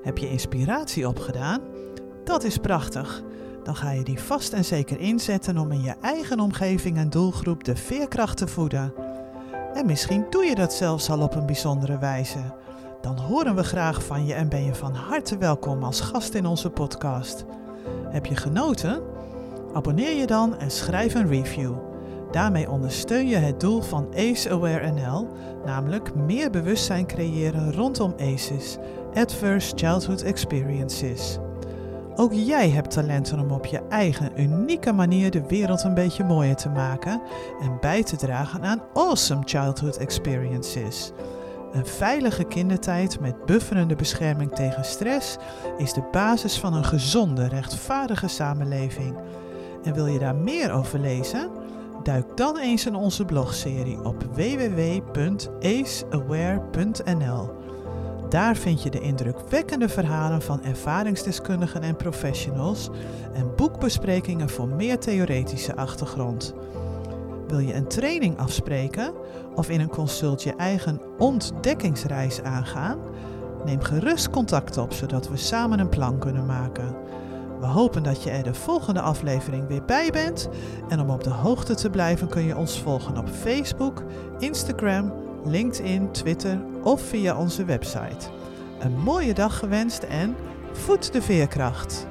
[SPEAKER 1] Heb je inspiratie opgedaan? Dat is prachtig dan ga je die vast en zeker inzetten om in je eigen omgeving en doelgroep de veerkracht te voeden. En misschien doe je dat zelfs al op een bijzondere wijze. Dan horen we graag van je en ben je van harte welkom als gast in onze podcast. Heb je genoten? Abonneer je dan en schrijf een review. Daarmee ondersteun je het doel van ACE Aware NL, namelijk meer bewustzijn creëren rondom ACEs, Adverse Childhood Experiences. Ook jij hebt talenten om op je eigen unieke manier de wereld een beetje mooier te maken en bij te dragen aan awesome childhood experiences. Een veilige kindertijd met bufferende bescherming tegen stress is de basis van een gezonde, rechtvaardige samenleving. En wil je daar meer over lezen? Duik dan eens in onze blogserie op www.aceaware.nl. Daar vind je de indrukwekkende verhalen van ervaringsdeskundigen en professionals en boekbesprekingen voor meer theoretische achtergrond. Wil je een training afspreken of in een consult je eigen ontdekkingsreis aangaan? Neem gerust contact op zodat we samen een plan kunnen maken. We hopen dat je er de volgende aflevering weer bij bent. En om op de hoogte te blijven kun je ons volgen op Facebook, Instagram, LinkedIn, Twitter of via onze website. Een mooie dag gewenst en voed de veerkracht!